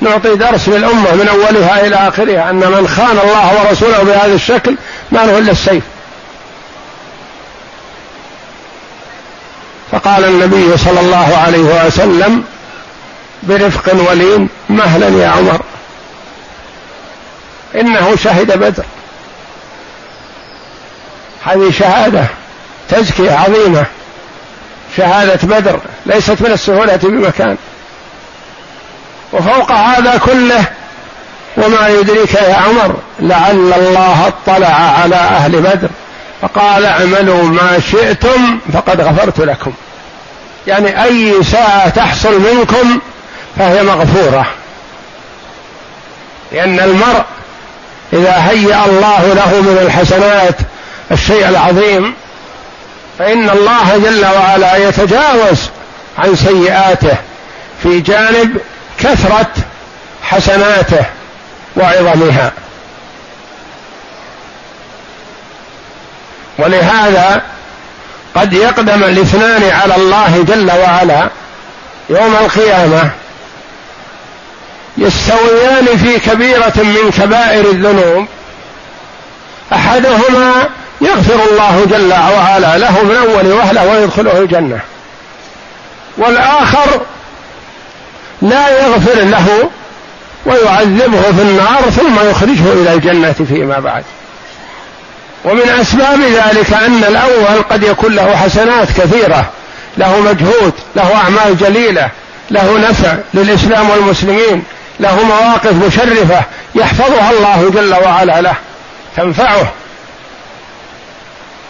نعطي درس للأمة من أولها إلى آخرها أن من خان الله ورسوله بهذا الشكل ما له إلا السيف. فقال النبي صلى الله عليه وسلم برفق ولين مهلا يا عمر. إنه شهد بدر. هذه شهادة تزكية عظيمة. شهادة بدر ليست من السهولة بمكان. وفوق هذا كله وما يدريك يا عمر لعل الله اطلع على أهل بدر. فقال اعملوا ما شئتم فقد غفرت لكم. يعني أي ساعة تحصل منكم فهي مغفورة. لأن المرء إذا هيأ الله له من الحسنات الشيء العظيم فإن الله جل وعلا يتجاوز عن سيئاته في جانب كثرة حسناته وعظمها. ولهذا قد يقدم الاثنان على الله جل وعلا يوم القيامة يستويان في كبيرة من كبائر الذنوب. أحدهما يغفر الله جل وعلا له من أول وهله ويدخله الجنة. والآخر لا يغفر له ويعذبه في النار ثم يخرجه إلى الجنة فيما بعد. ومن أسباب ذلك أن الأول قد يكون له حسنات كثيرة له مجهود له أعمال جليلة له نفع للإسلام والمسلمين له مواقف مشرفة يحفظها الله جل وعلا له. تنفعه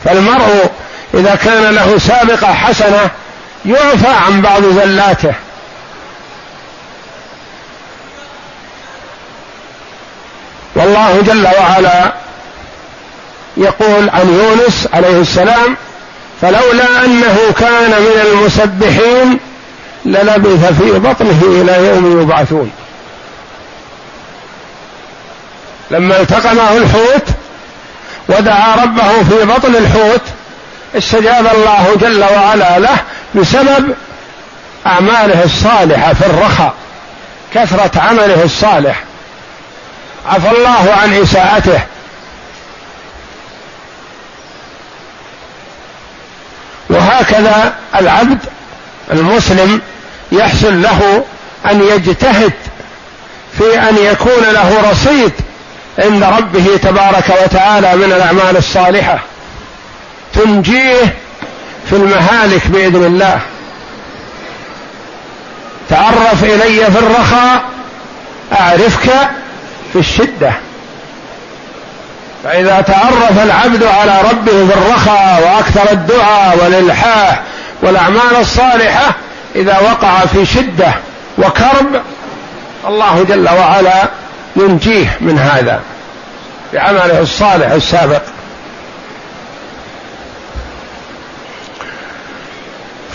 فالمرء إذا كان له سابقة حسنة يعفى عن بعض زلاته. والله جل وعلا يقول عن يونس عليه السلام فلولا أنه كان من المسبحين للبث في بطنه إلى يوم يبعثون. لما التقمه الحوت ودعا ربه في بطن الحوت استجاب الله جل وعلا له بسبب أعماله الصالحة في الرخاء كثرة عمله الصالح. عفى الله عن إساءته. وهكذا العبد المسلم يحصل له أن يجتهد في أن يكون له رصيد عند ربه تبارك وتعالى من الأعمال الصالحة. تنجيه في المهالك بإذن الله. تعرف إلي في الرخاء أعرفك في الشدة. فإذا تعرف العبد على ربه في الرخاء وأكثر الدعاء والإلحاح والأعمال الصالحة إذا وقع في شدة وكرب الله جل وعلا ينجيه من هذا بعمله الصالح السابق.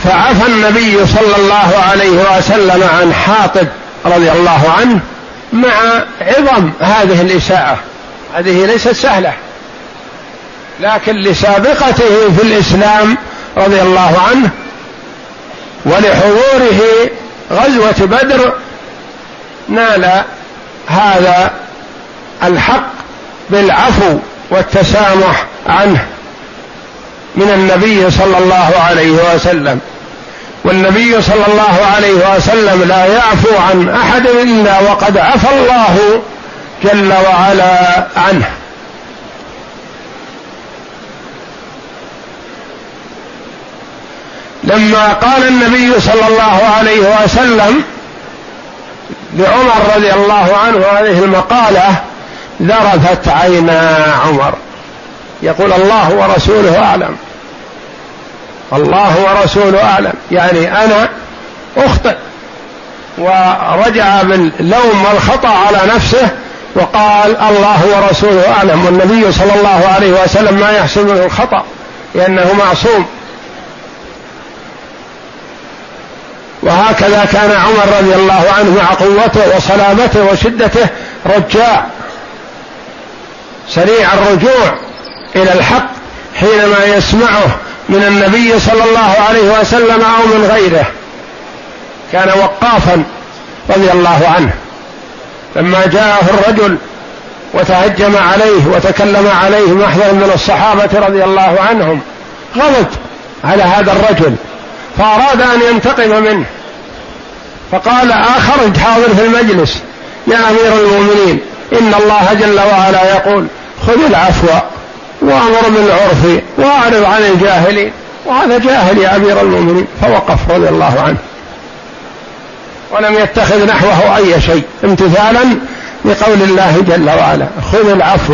فعفى النبي صلى الله عليه وسلم عن حاطب رضي الله عنه مع عظم هذه الإساءة. هذه ليست سهلة. لكن لسابقته في الإسلام رضي الله عنه ولحضوره غزوة بدر نال هذا الحق بالعفو والتسامح عنه من النبي صلى الله عليه وسلم. والنبي صلى الله عليه وسلم لا يعفو عن أحد إلا وقد عفى الله جل وعلا عنه. لما قال النبي صلى الله عليه وسلم لعمر رضي الله عنه هذه المقالة ذرفت عينا عمر. يقول الله ورسوله أعلم. الله ورسوله أعلم. يعني أنا أخطئ. ورجع باللوم والخطأ على نفسه وقال الله ورسوله أعلم. والنبي صلى الله عليه وسلم ما يحصل منه الخطأ لأنه معصوم. وهكذا كان عمر رضي الله عنه مع قوته وصلابته وشدته رجاع سريع الرجوع إلى الحق حينما يسمعه من النبي صلى الله عليه وسلم أو من غيره. كان وقافا رضي الله عنه. لما جاءه الرجل وتهجم عليه وتكلم عليه محضر من الصحابة رضي الله عنهم غضب على هذا الرجل. فأراد أن ينتقم منه. فقال آخرج حاضر في المجلس. يا أمير المؤمنين إن الله جل وعلا يقول خذ العفو وأمر بالعرف وأعرض عن الجاهلين. وهذا جاهل يا أمير المؤمنين فوقف رضي الله عنه. ولم يتخذ نحوه أي شيء امتثالا لقول الله جل وعلا خذ العفو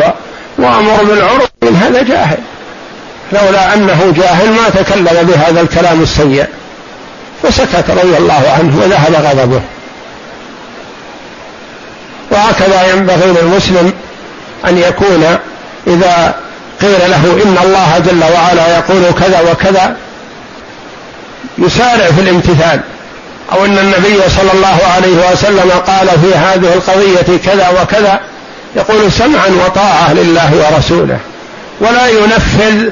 وأمر بالعرف. هذا جاهل. لولا أنه جاهل ما تكلم بهذا الكلام السيء. فسكت رضي الله عنه وذهب غضبه. وهكذا ينبغي للمسلم أن يكون إذا قيل له إن الله جل وعلا يقول كذا وكذا يسارع في الامتثال. أو أن النبي صلى الله عليه وسلم قال في هذه القضية كذا وكذا يقول سمعا وطاعة لله ورسوله. ولا ينفذ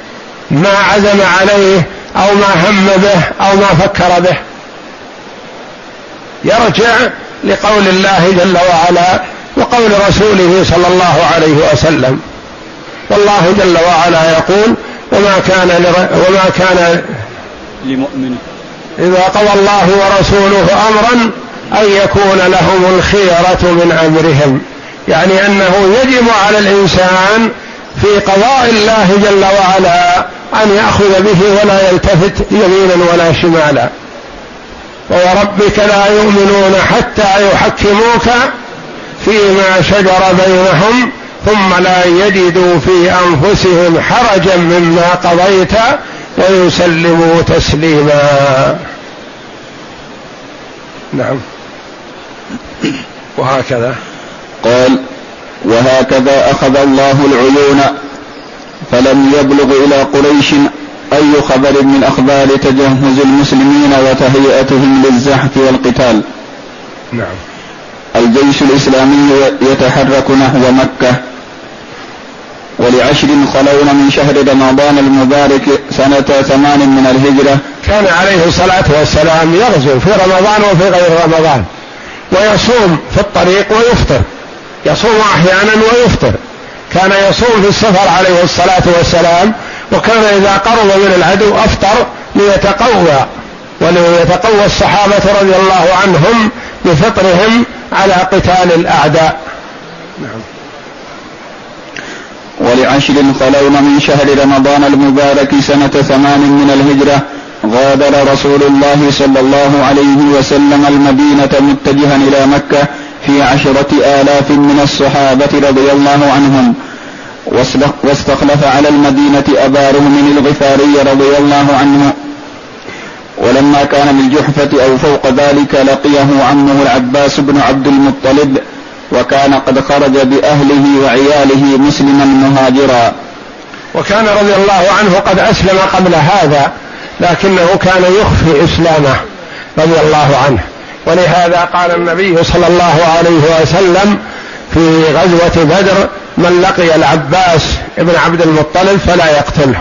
ما عزم عليه أو ما هم به أو ما فكر به. يرجع لقول الله جل وعلا وقول رسوله صلى الله عليه وسلم. والله جل وعلا يقول وما كان وما كان لمؤمن. إذا قضى الله ورسوله أمرا أن يكون لهم الخيرة من أمرهم يعني أنه يجب على الإنسان في قضاء الله جل وعلا أن يأخذ به ولا يلتفت يمينا ولا شمالا. ووربك لا يؤمنون حتى يحكموك فيما شجر بينهم ثم لا يجدوا في أنفسهم حرجا مما قضيت ويسلموا تسليما. نعم. وهكذا. قال وهكذا أخذ الله العيون فلم يبلغ إلى قريش أي خبر من أخبار تجهز المسلمين وتهيئتهم للزحف والقتال. نعم. الجيش الإسلامي يتحرك نحو مكة. ولعشر خلون من شهر رمضان المبارك سنة ثمان من الهجرة. كان عليه الصلاة والسلام يغزو في رمضان وفي غير رمضان ويصوم في الطريق ويفطر. يصوم أحيانا ويفطر. كان يصوم في السفر عليه الصلاة والسلام وكان إذا قرب من العدو أفطر ليتقوى وليتقوى الصحابة رضي الله عنهم بفطرهم على قتال الأعداء. نعم. ولعشر خلون من شهر رمضان المبارك سنة ثمان من الهجرة غادر رسول الله صلى الله عليه وسلم المدينة متجها إلى مكة في عشرة آلاف من الصحابة رضي الله عنهم واستخلف على المدينة أبا رهم الغفاري رضي الله عنه. ولما كان بالجحفة أو فوق ذلك لقيه عمه العباس بن عبد المطلب وكان قد خرج بأهله وعياله مسلما مهاجرا. وكان رضي الله عنه قد أسلم قبل هذا لكنه كان يخفي إسلامه رضي الله عنه. ولهذا قال النبي صلى الله عليه وسلم في غزوة بدر من لقي العباس ابن عبد المطلب فلا يقتله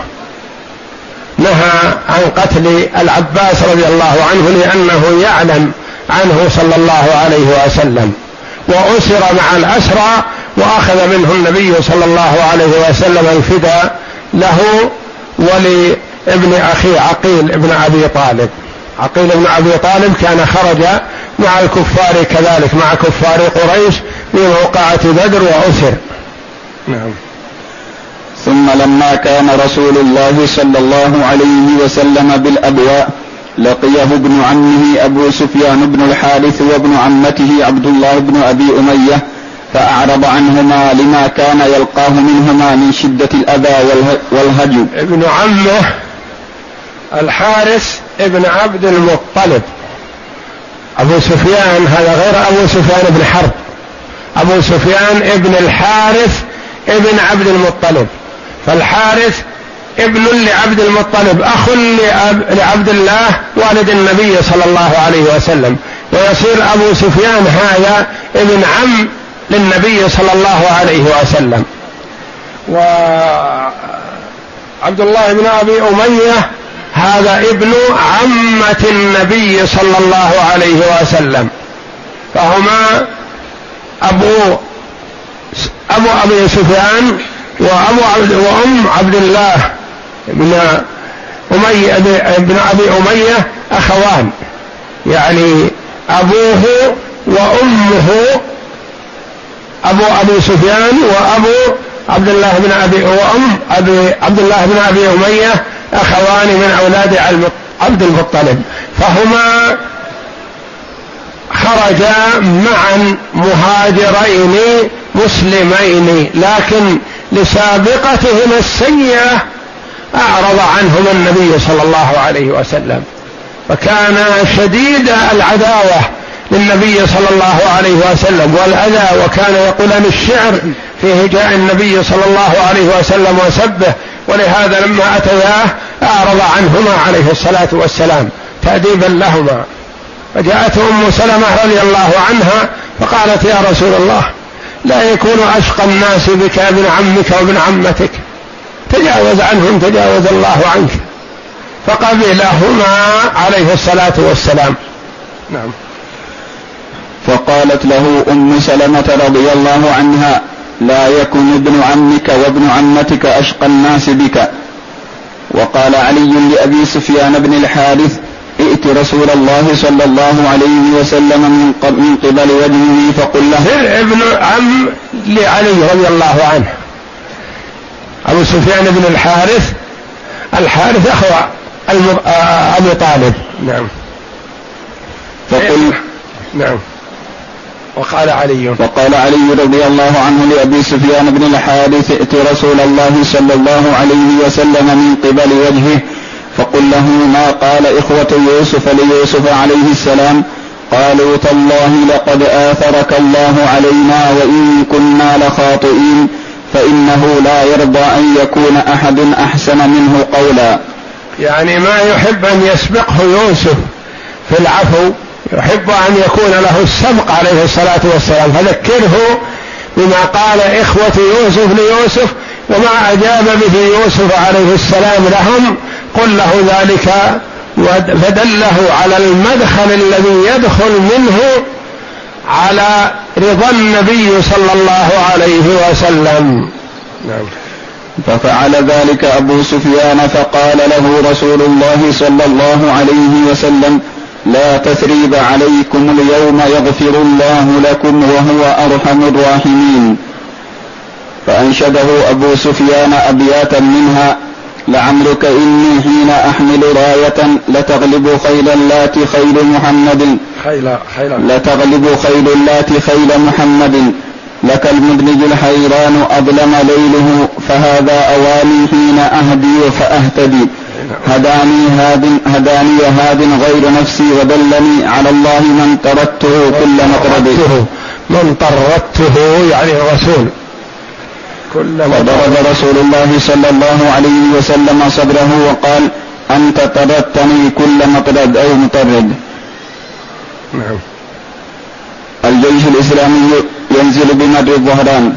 نهى عن قتل العباس رضي الله عنه لأنه يعلم عنه صلى الله عليه وسلم. وأسر مع الأسرى وأخذ منه النبي صلى الله عليه وسلم الفداء له ولابن أخي عقيل ابن أبي طالب. عقيل بن أبي طالب كان خرج مع الكفار كذلك مع كفار قريش في موقعة بدر وأسر نعم. ثم لما كان رسول الله صلى الله عليه وسلم بالأبواء لقيه ابن عمه أبو سفيان بن الحارث وابن عمته عبد الله بن أبي أمية فأعرض عنهما لما كان يلقاه منهما من شدة الأذى والهجو. ابن عمه الحارث ابن عبد المطلب. أبو سفيان هذا غير أبو سفيان بن حرب. أبو سفيان ابن الحارث ابن عبد المطلب. فالحارث ابن لعبد المطلب أخ لعبد الله والد النبي صلى الله عليه وسلم. ويصير أبو سفيان هذا ابن عم للنبي صلى الله عليه وسلم. وعبد الله بن أبي أمية هذا ابن عمة النبي صلى الله عليه وسلم. فهما أبو أبو أبي سفيان وأبو عبد وأم عبد الله بن أمية بن أبي أمية أخوان. يعني أبوه وأمه أبو أبي سفيان وأبو عبد الله بن أبي وأم أبي عبد الله بن أبي أمية أخوان من أولاد عبد المطلب. فهما خرجا معا مهاجرين مسلمين لكن لسابقتهما السيئة أعرض عنهما النبي صلى الله عليه وسلم. فكان شديد العداوة. للنبي صلى الله عليه وسلم والأذى وكان يقول عن الشعر في هجاء النبي صلى الله عليه وسلم وسبه ولهذا لما أتياه أعرض عنهما عليه الصلاة والسلام تأديبا لهما. فجاءته أم سلمة رضي الله عنها فقالت يا رسول الله لا يكون أشقى الناس بك ابن عمك وابن عمتك. تجاوز عنهم تجاوز الله عنك. فقبلهما عليه الصلاة والسلام. نعم. فقالت له أم سلمة رضي الله عنها لا يكن ابن عمك وابن عمتك أشقى الناس بك. وقال علي لأبي سفيان بن الحارث ائت رسول الله صلى الله عليه وسلم من من قبل وجهه فقل له هل ابن عم لعلي رضي الله عنه. أبو سفيان بن الحارث الحارث أخو آه، أبي طالب. نعم. فقل نعم. وقال علي. وقال علي رضي الله عنه لأبي سفيان بن الحارث ائت رسول الله صلى الله عليه وسلم من قبل وجهه فقل له ما قال إخوة يوسف ليوسف عليه السلام. قالوا تالله لقد آثرك الله علينا وإن كنا لخاطئين فإنه لا يرضى أن يكون أحد أحسن منه قولا. يعني ما يحب أن يسبقه يوسف في العفو يحب أن يكون له السبق عليه الصلاة والسلام. فذكره بما قال إخوة يوسف ليوسف وما أجاب به يوسف عليه السلام لهم. قل له ذلك فدله على المدخل الذي يدخل منه على رضا النبي صلى الله عليه وسلم. نعم. ففعل ذلك أبو سفيان فقال له رسول الله صلى الله عليه وسلم لا تثريب عليكم اليوم يغفر الله لكم وهو أرحم الراحمين. فأنشده أبو سفيان أبياتا منها لعمرك إني حين أحمل راية لتغلب خيل اللات خيل محمد. خيل خيل. لتغلب خيل اللات خيل محمد. لك المدنج الحيران أظلم ليله فهذا أواني حين أهدي فأهتدي. هداني هاد هداني هاد غير نفسي ودلني على الله من طردته كل مطرد. من طردته يعني الرسول. وضرب رسول الله صلى الله عليه وسلم صدره وقال أنت طردتني كل مطرد أو مطرد. نعم. الجيش الإسلامي ينزل بمر الظهران.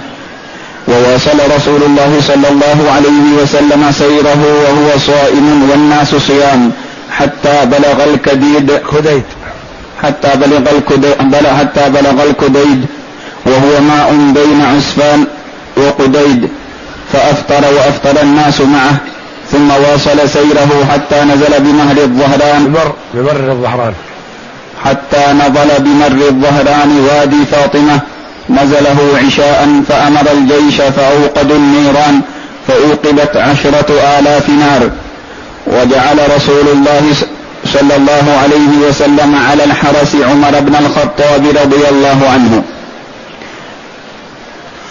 وواصل رسول الله صلى الله عليه وسلم سيره وهو صائم والناس صيام حتى بلغ الكديد كديد حتى بلغ الكديد حتى بلغ الكديد وهو ماء بين عسفان وقديد. فأفطر وأفطر الناس معه ثم واصل سيره حتى نزل بمهر الظهران. بمر بمر الظهران. حتى نزل بمر الظهران وادي فاطمة نزله عشاء فأمر الجيش فأوقدوا النيران فأوقدت عشرة آلاف نار. وجعل رسول الله صلى الله عليه وسلم على الحرس عمر بن الخطاب رضي الله عنه.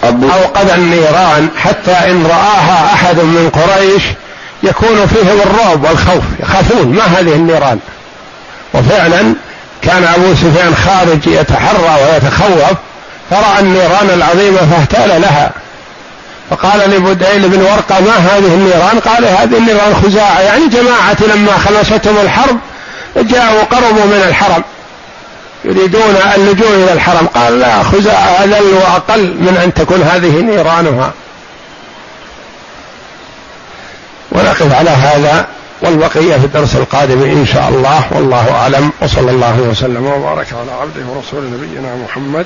أوقد النيران حتى إن رآها أحد من قريش يكون فيهم الرعب والخوف يخافون ما هذه النيران؟ وفعلا كان أبو سفيان خارج يتحرى ويتخوف فرأى النيران العظيمة فاهتال لها. فقال لبديل بن ورقة ما هذه النيران؟ قال هذه النيران خزاعة. يعني جماعة لما خلصتهم الحرب جاءوا قربوا من الحرم. يريدون اللجوء إلى الحرم. قال لا خزاعة أذل وأقل من أن تكون هذه نيرانها. ونقف على هذا والبقية في الدرس القادم إن شاء الله. والله أعلم. وصلى الله وسلم وبارك على عبده ورسول نبينا محمد.